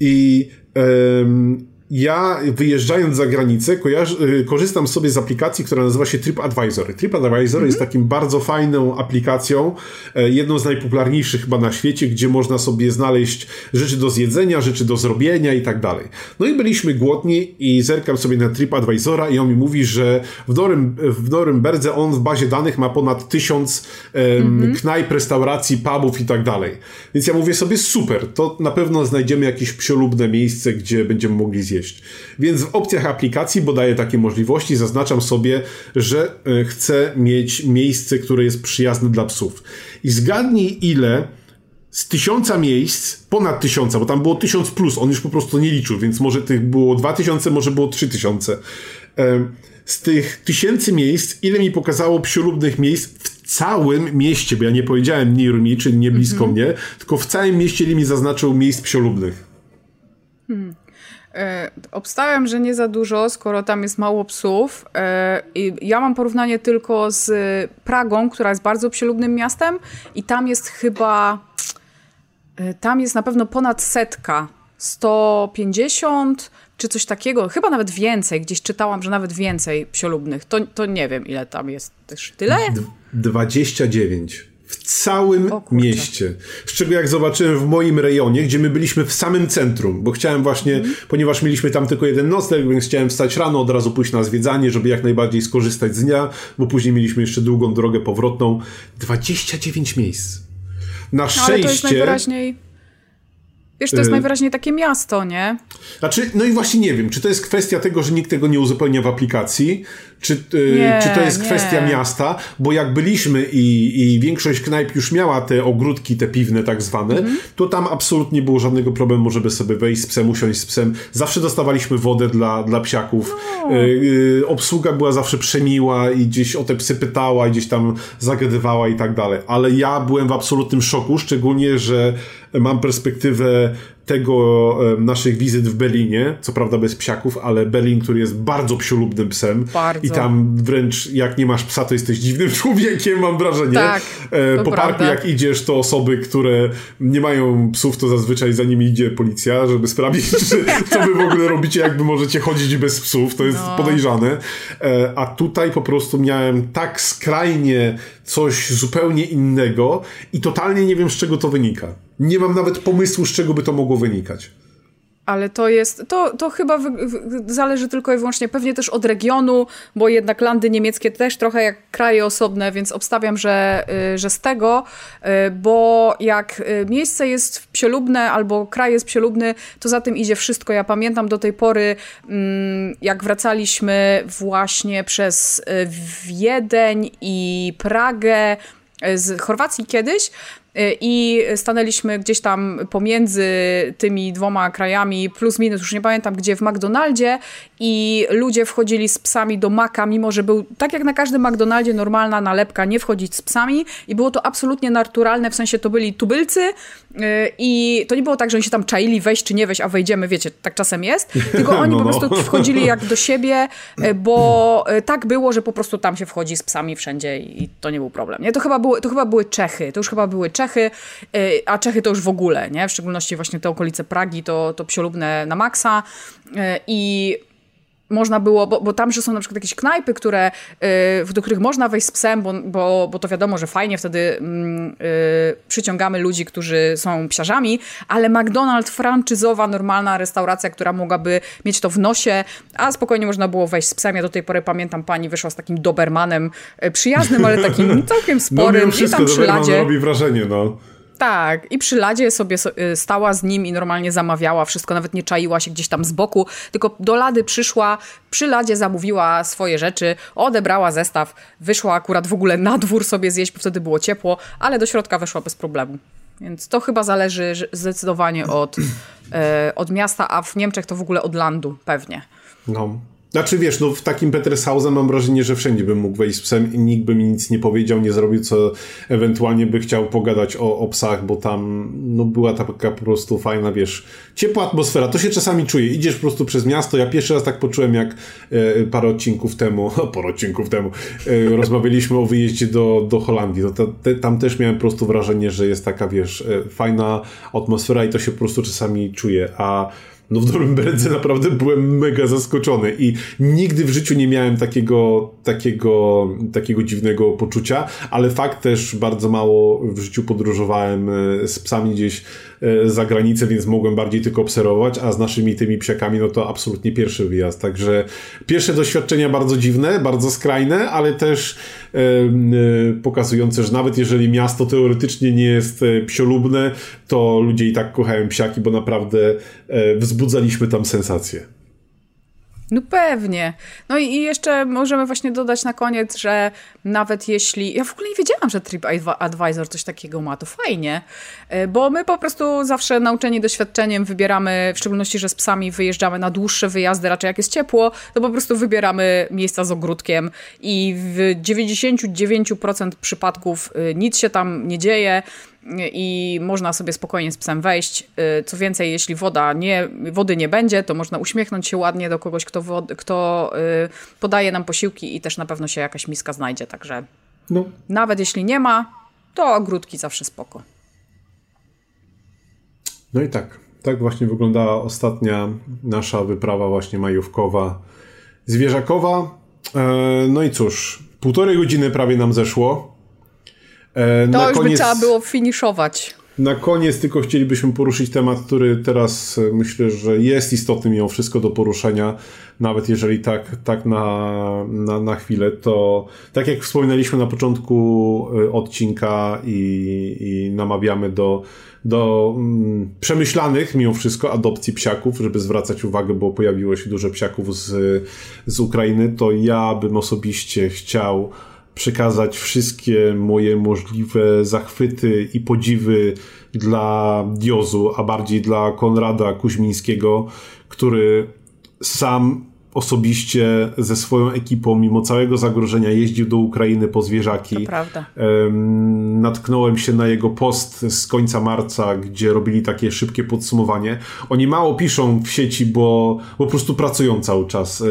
I em, ja wyjeżdżając za granicę y, korzystam sobie z aplikacji, która nazywa się TripAdvisor. TripAdvisor jest takim bardzo fajną aplikacją, e, jedną z najpopularniejszych chyba na świecie, gdzie można sobie znaleźć rzeczy do zjedzenia, rzeczy do zrobienia i tak dalej. No i byliśmy głodni i zerkam sobie na TripAdvisora i on mi mówi, że w, Norym, w Norymberdze on w bazie danych ma ponad tysiąc em, knajp, restauracji, pubów i tak dalej. Więc ja mówię sobie, super, to na pewno znajdziemy jakieś psiolubne miejsce, gdzie będziemy mogli zjeść. Więc w opcjach aplikacji, bo daję takie możliwości, zaznaczam sobie, że e, chcę mieć miejsce, które jest przyjazne dla psów. I zgadnij ile z tysiąca miejsc, ponad tysiąca, bo tam było tysiąc plus, on już po prostu nie liczył, więc może tych było dwa tysiące, może było trzy tysiące. Z tych tysięcy miejsc, ile mi pokazało psiolubnych miejsc w całym mieście, bo ja nie powiedziałem near me, czyli nie blisko mnie, tylko w całym mieście, ile mi zaznaczył miejsc psiolubnych. E, obstałem, że nie za dużo, skoro tam jest mało psów. E, I ja mam porównanie tylko z Pragą, która jest bardzo psielubnym miastem i tam jest chyba, e, tam jest na pewno ponad setka, 150 czy coś takiego, chyba nawet więcej, gdzieś czytałam, że nawet więcej psiolubnych. To, to nie wiem, ile tam jest. Też tyle? 29. W całym mieście. Z czego jak zobaczyłem w moim rejonie, gdzie my byliśmy w samym centrum, bo chciałem właśnie, Mhm. ponieważ mieliśmy tam tylko jeden nocleg, więc chciałem wstać rano, od razu pójść na zwiedzanie, żeby jak najbardziej skorzystać z dnia, bo później mieliśmy jeszcze długą drogę powrotną. 29 miejsc. Na No, ale to jest szczęście... najwyraźniej... Wiesz, to jest Y- najwyraźniej takie miasto, nie? Znaczy, no i właśnie nie wiem, czy to jest kwestia tego, że nikt tego nie uzupełnia w aplikacji, czy, y, Nie, czy to jest nie. kwestia miasta, bo jak byliśmy i, i większość knajp już miała te ogródki, te piwne tak zwane, Mhm. to tam absolutnie nie było żadnego problemu, żeby sobie wejść z psem, usiąść z psem. Zawsze dostawaliśmy wodę dla, dla psiaków. No. Y, y, obsługa była zawsze przemiła i gdzieś o te psy pytała, i gdzieś tam zagadywała i tak dalej. Ale ja byłem w absolutnym szoku, szczególnie, że mam perspektywę tego naszych wizyt w Berlinie, co prawda bez psiaków, ale Berlin, który jest bardzo psiolubnym psem Bardzo. i tam wręcz jak nie masz psa, to jesteś dziwnym człowiekiem, mam wrażenie. Tak, E, po parku prawda. jak idziesz, to osoby, które nie mają psów, to zazwyczaj za nimi idzie policja, żeby sprawdzić, co wy w ogóle robicie, jakby możecie chodzić bez psów, to jest No. podejrzane. E, a tutaj po prostu miałem tak skrajnie coś zupełnie innego i totalnie nie wiem, z czego to wynika. Nie mam nawet pomysłu, z czego by to mogło wynikać. Ale to jest, to, to chyba zależy tylko i wyłącznie pewnie też od regionu, bo jednak landy niemieckie też trochę jak kraje osobne, więc obstawiam, że, y, że z tego, y, bo jak y, miejsce jest psiolubne albo kraj jest psiolubny, to za tym idzie wszystko. Ja pamiętam do tej pory, mm, jak wracaliśmy właśnie przez Wiedeń i Pragę, z Chorwacji kiedyś, i stanęliśmy gdzieś tam pomiędzy tymi dwoma krajami, plus minus, już nie pamiętam gdzie, w McDonaldzie i ludzie wchodzili z psami do Maka, mimo że był, tak jak na każdym McDonaldzie, normalna nalepka, nie wchodzić z psami i było to absolutnie naturalne, w sensie to byli tubylcy y, i to nie było tak, że oni się tam czaili wejść czy nie wejść, a wejdziemy, wiecie, tak czasem jest, tylko oni no, no. po prostu wchodzili jak do siebie, y, bo tak było, że po prostu tam się wchodzi z psami wszędzie i to nie był problem. Nie? To, chyba były, to chyba były Czechy, to już chyba były Czechy, Czechy, y, a Czechy to już w ogóle, nie? W szczególności właśnie te okolice Pragi to, to psiolubne na maksa y, i można było, bo, bo tam, że są na przykład jakieś knajpy, które, yy, do których można wejść z psem, bo, bo, bo to wiadomo, że fajnie wtedy yy, przyciągamy ludzi, którzy są psiarzami, ale McDonald's, franczyzowa, normalna restauracja, która mogłaby mieć to w nosie, a spokojnie można było wejść z psem. Ja do tej pory pamiętam, pani wyszła z takim Dobermanem, yy, przyjaznym, ale takim całkiem sporym. No, wszystko, i tam przy ladzie. robi wrażenie, no. Tak, i przy ladzie sobie y, stała z nim i normalnie zamawiała wszystko, nawet nie czaiła się gdzieś tam z boku, tylko do lady przyszła, przy ladzie zamówiła swoje rzeczy, odebrała zestaw, wyszła akurat w ogóle na dwór sobie zjeść, bo wtedy było ciepło, ale do środka weszła bez problemu. Więc to chyba zależy zdecydowanie od, e, od miasta, a w Niemczech to w ogóle od landu pewnie. No, znaczy wiesz, no w takim Petershausen mam wrażenie, że wszędzie bym mógł wejść z psem i nikt by mi nic nie powiedział, nie zrobił, co ewentualnie by chciał pogadać o, o psach, bo tam no była taka po prostu fajna, wiesz, ciepła atmosfera. To się czasami czuje. Idziesz po prostu przez miasto. Ja pierwszy raz tak poczułem, jak e, parę odcinków temu, parę odcinków temu, e, rozmawialiśmy o wyjeździe do, do Holandii. Te, tam też miałem po prostu wrażenie, że jest taka, wiesz, e, fajna atmosfera i to się po prostu czasami czuje. A no w Norymberdze naprawdę byłem mega zaskoczony i nigdy w życiu nie miałem takiego, takiego, takiego dziwnego poczucia, ale fakt też bardzo mało w życiu podróżowałem e, z psami gdzieś za granicę, więc mogłem bardziej tylko obserwować, a z naszymi tymi psiakami no to absolutnie pierwszy wyjazd, także pierwsze doświadczenia bardzo dziwne, bardzo skrajne, ale też e, pokazujące, że nawet jeżeli miasto teoretycznie nie jest psiolubne, to ludzie i tak kochają psiaki, bo naprawdę wzbudzaliśmy tam sensację. No pewnie. No i jeszcze możemy właśnie dodać na koniec, że nawet jeśli. Ja w ogóle nie wiedziałam, że TripAdvisor coś takiego ma, to fajnie, e, bo my po prostu zawsze nauczeni doświadczeniem wybieramy, w szczególności, że z psami wyjeżdżamy na dłuższe wyjazdy, raczej jak jest ciepło, to po prostu wybieramy miejsca z ogródkiem i w 99% przypadków y, nic się tam nie dzieje i można sobie spokojnie z psem wejść. Y, co więcej, jeśli woda nie, wody nie będzie, to można uśmiechnąć się ładnie do kogoś, kto, wod, kto y, podaje nam posiłki i też na pewno się jakaś miska znajdzie, także no. nawet jeśli nie ma, to ogródki zawsze spoko. No i tak, tak właśnie wyglądała ostatnia nasza wyprawa właśnie majówkowa zwierzakowa. E, no i cóż, półtorej godziny prawie nam zeszło. E, to na już koniec, by trzeba było finiszować. Na koniec tylko chcielibyśmy poruszyć temat, który teraz e, myślę, że jest istotny mimo wszystko do poruszenia, nawet jeżeli tak, tak na, na, na chwilę, to tak jak wspominaliśmy na początku e, odcinka i, i namawiamy do, do mm, przemyślanych mimo wszystko adopcji psiaków, żeby zwracać uwagę, bo pojawiło się dużo psiaków z, z Ukrainy, to ja bym osobiście chciał przekazać wszystkie moje możliwe zachwyty i podziwy dla Diozu, a bardziej dla Konrada Kuźmińskiego, który sam osobiście ze swoją ekipą, mimo całego zagrożenia, jeździł do Ukrainy po zwierzaki. To prawda. Natknąłem się na jego post z końca marca, gdzie robili takie szybkie podsumowanie. Oni mało piszą w sieci, bo, bo po prostu pracują cały czas. E,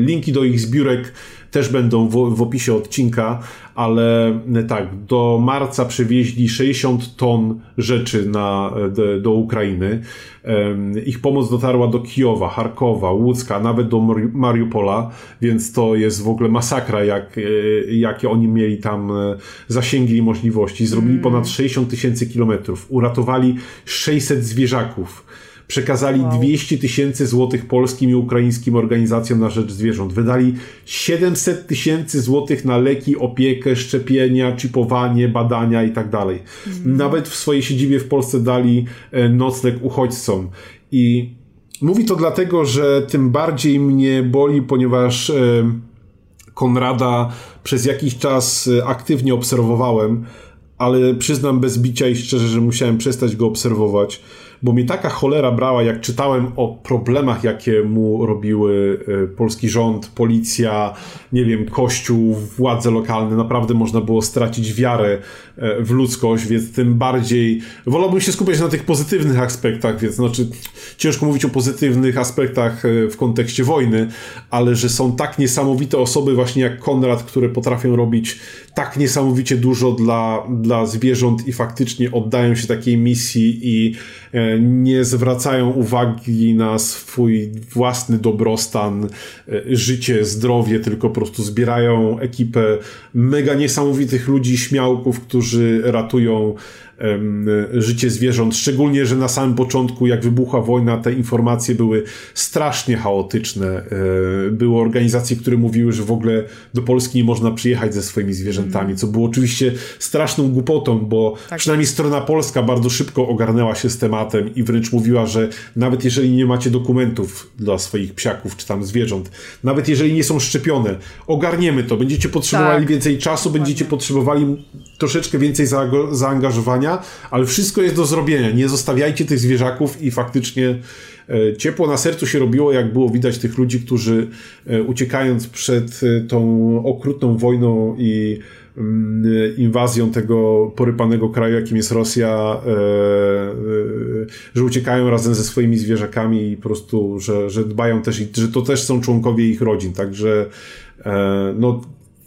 linki do ich zbiórek też będą w, w opisie odcinka, ale e, tak, do marca przywieźli 60 ton rzeczy na, do, do Ukrainy. Ich pomoc dotarła do Kijowa, Charkowa, Łódzka, nawet do Mariupola, więc to jest w ogóle masakra, jak, e, jakie oni mieli tam e, zasięgi i możliwości. Zrobili mm. ponad 60 tysięcy kilometrów, uratowali 600 zwierzaków Przekazali wow. 200 tysięcy złotych polskim i ukraińskim organizacjom na rzecz zwierząt. Wydali 700 tysięcy złotych na leki, opiekę, szczepienia, chipowanie, badania i tak dalej. Mhm. Nawet w swojej siedzibie w Polsce dali e, nocleg uchodźcom. I mówi to dlatego, że tym bardziej mnie boli, ponieważ e, Konrada przez jakiś czas e, aktywnie obserwowałem, ale przyznam bez bicia i szczerze, że musiałem przestać go obserwować bo mnie taka cholera brała, jak czytałem o problemach, jakie mu robiły e, polski rząd, policja, nie wiem, kościół, władze lokalne. Naprawdę można było stracić wiarę e, w ludzkość, więc tym bardziej wolałbym się skupiać na tych pozytywnych aspektach, więc znaczy ciężko mówić o pozytywnych aspektach e, w kontekście wojny, ale że są tak niesamowite osoby właśnie jak Konrad, które potrafią robić tak niesamowicie dużo dla, dla zwierząt i faktycznie oddają się takiej misji i e, nie zwracają uwagi na swój własny dobrostan, e, życie, zdrowie, tylko po prostu zbierają ekipę mega niesamowitych ludzi, śmiałków, którzy ratują życie zwierząt. Szczególnie, że na samym początku, jak wybuchła wojna, te informacje były strasznie chaotyczne. E, były organizacje, które mówiły, że w ogóle do Polski nie można przyjechać ze swoimi zwierzętami, co było oczywiście straszną głupotą, bo tak. przynajmniej strona polska bardzo szybko ogarnęła się z tematem i wręcz mówiła, że nawet jeżeli nie macie dokumentów dla swoich psiaków czy tam zwierząt, nawet jeżeli nie są szczepione, ogarniemy to. Będziecie potrzebowali tak. więcej czasu, będziecie potrzebowali troszeczkę więcej zaangażowania ale wszystko jest do zrobienia. Nie zostawiajcie tych zwierzaków i faktycznie e, ciepło na sercu się robiło, jak było widać tych ludzi, którzy e, uciekając przed e, tą okrutną wojną i mm, inwazją tego porypanego kraju, jakim jest Rosja, że uciekają razem ze swoimi zwierzakami i po prostu, że, że dbają też, że to też są członkowie ich rodzin. Także no,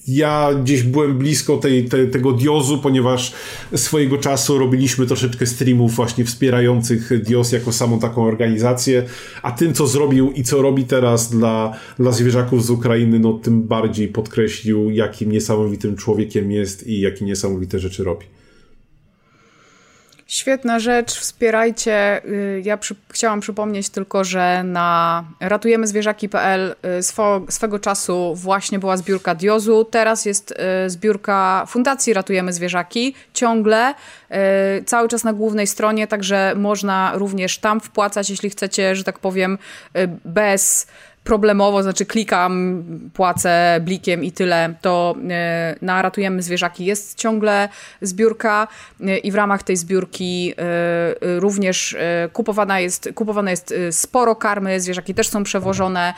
ja gdzieś byłem blisko tej, te, tego Diozu, ponieważ swojego czasu robiliśmy troszeczkę streamów właśnie wspierających Dios jako samą taką organizację, a tym, co zrobił i co robi teraz dla, dla zwierzaków z Ukrainy, no tym bardziej podkreślił, jakim niesamowitym człowiekiem jest i jakie niesamowite rzeczy robi. Świetna rzecz, wspierajcie. Y, ja przy, chciałam przypomnieć tylko, że na ratujemyzwierzaki.pl y, swo, swego czasu właśnie była zbiórka Diozu, teraz jest y, zbiórka Fundacji Ratujemy Zwierzaki, ciągle, cały czas na głównej stronie, także można również tam wpłacać, jeśli chcecie, że tak powiem, bez problemowo, znaczy klikam, płacę blikiem i tyle, to e, na Ratujemy Zwierzaki. Jest ciągle zbiórka e, i w ramach tej zbiórki e, również kupowana jest, kupowane jest sporo karmy, zwierzaki też są przewożone,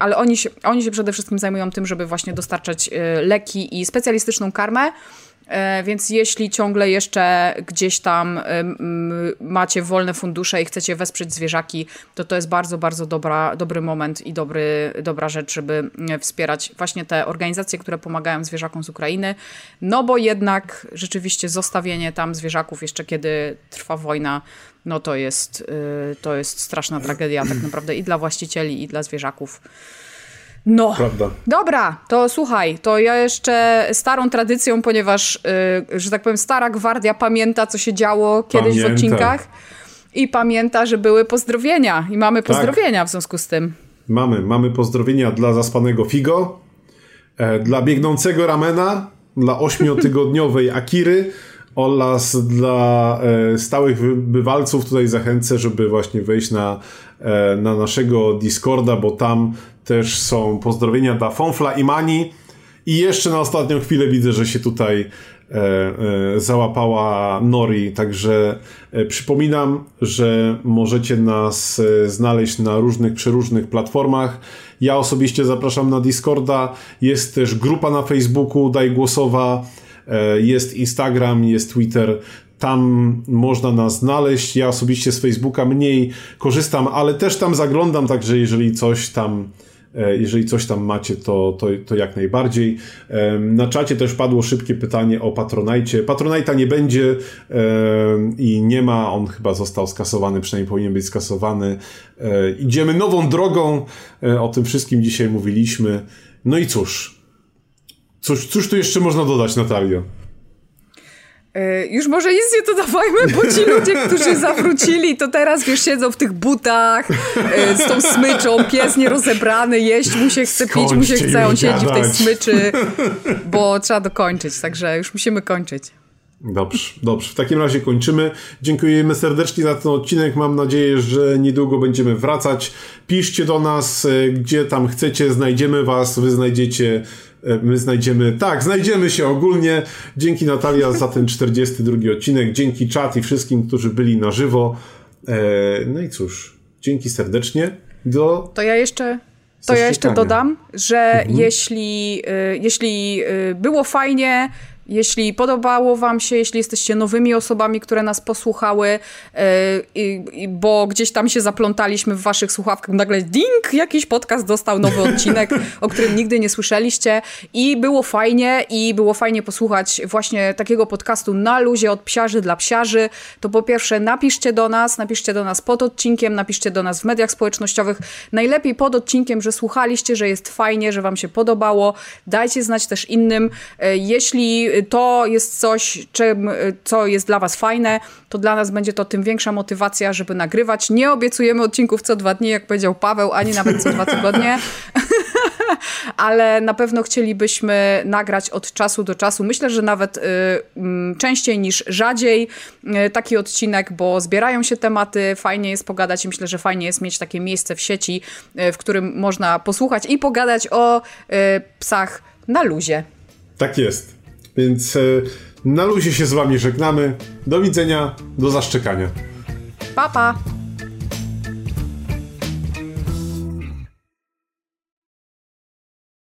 ale oni się, oni się przede wszystkim zajmują tym, żeby właśnie dostarczać leki i specjalistyczną karmę, więc jeśli ciągle jeszcze gdzieś tam macie wolne fundusze i chcecie wesprzeć zwierzaki, to to jest bardzo, bardzo dobra, dobry moment i dobry, dobra rzecz, żeby wspierać właśnie te organizacje, które pomagają zwierzakom z Ukrainy. No bo jednak rzeczywiście zostawienie tam zwierzaków jeszcze kiedy trwa wojna, no to jest, to jest straszna tragedia tak naprawdę i dla właścicieli, i dla zwierzaków. No, Prawda. dobra, to słuchaj, to ja jeszcze starą tradycją, ponieważ, yy, że tak powiem, stara gwardia pamięta, co się działo kiedyś Pamiętam. w odcinkach i pamięta, że były pozdrowienia i mamy tak. pozdrowienia tak. w związku z tym. Mamy, mamy pozdrowienia dla zaspanego Figo, e, dla biegnącego Ramena, dla ośmiotygodniowej Akiry oraz dla e, stałych bywalców tutaj zachęcę, żeby właśnie wejść na, na naszego Discorda, bo tam też są pozdrowienia dla Fonfla i Mani. I jeszcze na ostatnią chwilę widzę, że się tutaj e, e, załapała Nori, także e, przypominam, że możecie nas e, znaleźć na różnych, przeróżnych platformach. Ja osobiście zapraszam na Discorda, jest też grupa na Facebooku Daj Głosowa, e, jest Instagram, jest Twitter, tam można nas znaleźć. Ja osobiście z Facebooka mniej korzystam, ale też tam zaglądam, także jeżeli coś tam E, jeżeli coś tam macie, to, to, to jak najbardziej. Na czacie też padło szybkie pytanie o Patronajcie. Patronajta nie będzie i nie ma, on chyba został skasowany, przynajmniej powinien być skasowany. E, idziemy nową drogą, e, o tym wszystkim dzisiaj mówiliśmy. No i cóż, cóż, cóż tu jeszcze można dodać, Natalia? E, już może nic nie dodawajmy, bo ci ludzie, którzy zawrócili, to teraz wiesz, siedzą w tych butach e, z tą smyczą, pies nierozebrany, jeść mu się chce, pić mu się chce, on siedzi w tej smyczy, bo trzeba dokończyć, także już musimy kończyć. Dobrze, dobrze. W takim razie kończymy. Dziękujemy serdecznie za ten odcinek. Mam nadzieję, że niedługo będziemy wracać. Piszcie do nas, e, gdzie tam chcecie, znajdziemy was, wy znajdziecie my znajdziemy, tak, znajdziemy się ogólnie. Dzięki Natalia za ten 42 odcinek, dzięki czat i wszystkim, którzy byli na żywo. E, no i cóż, dzięki serdecznie. Do... To ja jeszcze to ja jeszcze dodam, że mhm. jeśli, y, jeśli y, było fajnie, jeśli podobało Wam się, jeśli jesteście nowymi osobami, które nas posłuchały, yy, bo gdzieś tam się zaplątaliśmy w Waszych słuchawkach, nagle ding, jakiś podcast dostał nowy odcinek, o którym nigdy nie słyszeliście. I było fajnie i było fajnie posłuchać właśnie takiego podcastu na luzie od psiarzy dla psiarzy, to po pierwsze napiszcie do nas, napiszcie do nas pod odcinkiem, napiszcie do nas w mediach społecznościowych, najlepiej pod odcinkiem, że słuchaliście, że jest fajnie, że Wam się podobało, dajcie znać też innym, yy, jeśli to jest coś, czym, co jest dla Was fajne, to dla nas będzie to tym większa motywacja, żeby nagrywać. Nie obiecujemy odcinków co dwa dni, jak powiedział Paweł, ani nawet co dwa tygodnie. ale na pewno chcielibyśmy nagrać od czasu do czasu. Myślę, że nawet y, y, częściej niż rzadziej y, taki odcinek, bo zbierają się tematy, fajnie jest pogadać i myślę, że fajnie jest mieć takie miejsce w sieci, y, w którym można posłuchać i pogadać o y, psach na luzie. Tak jest. Więc e, na luzie się z wami żegnamy. Do widzenia, do zaszczekania. Pa, pa!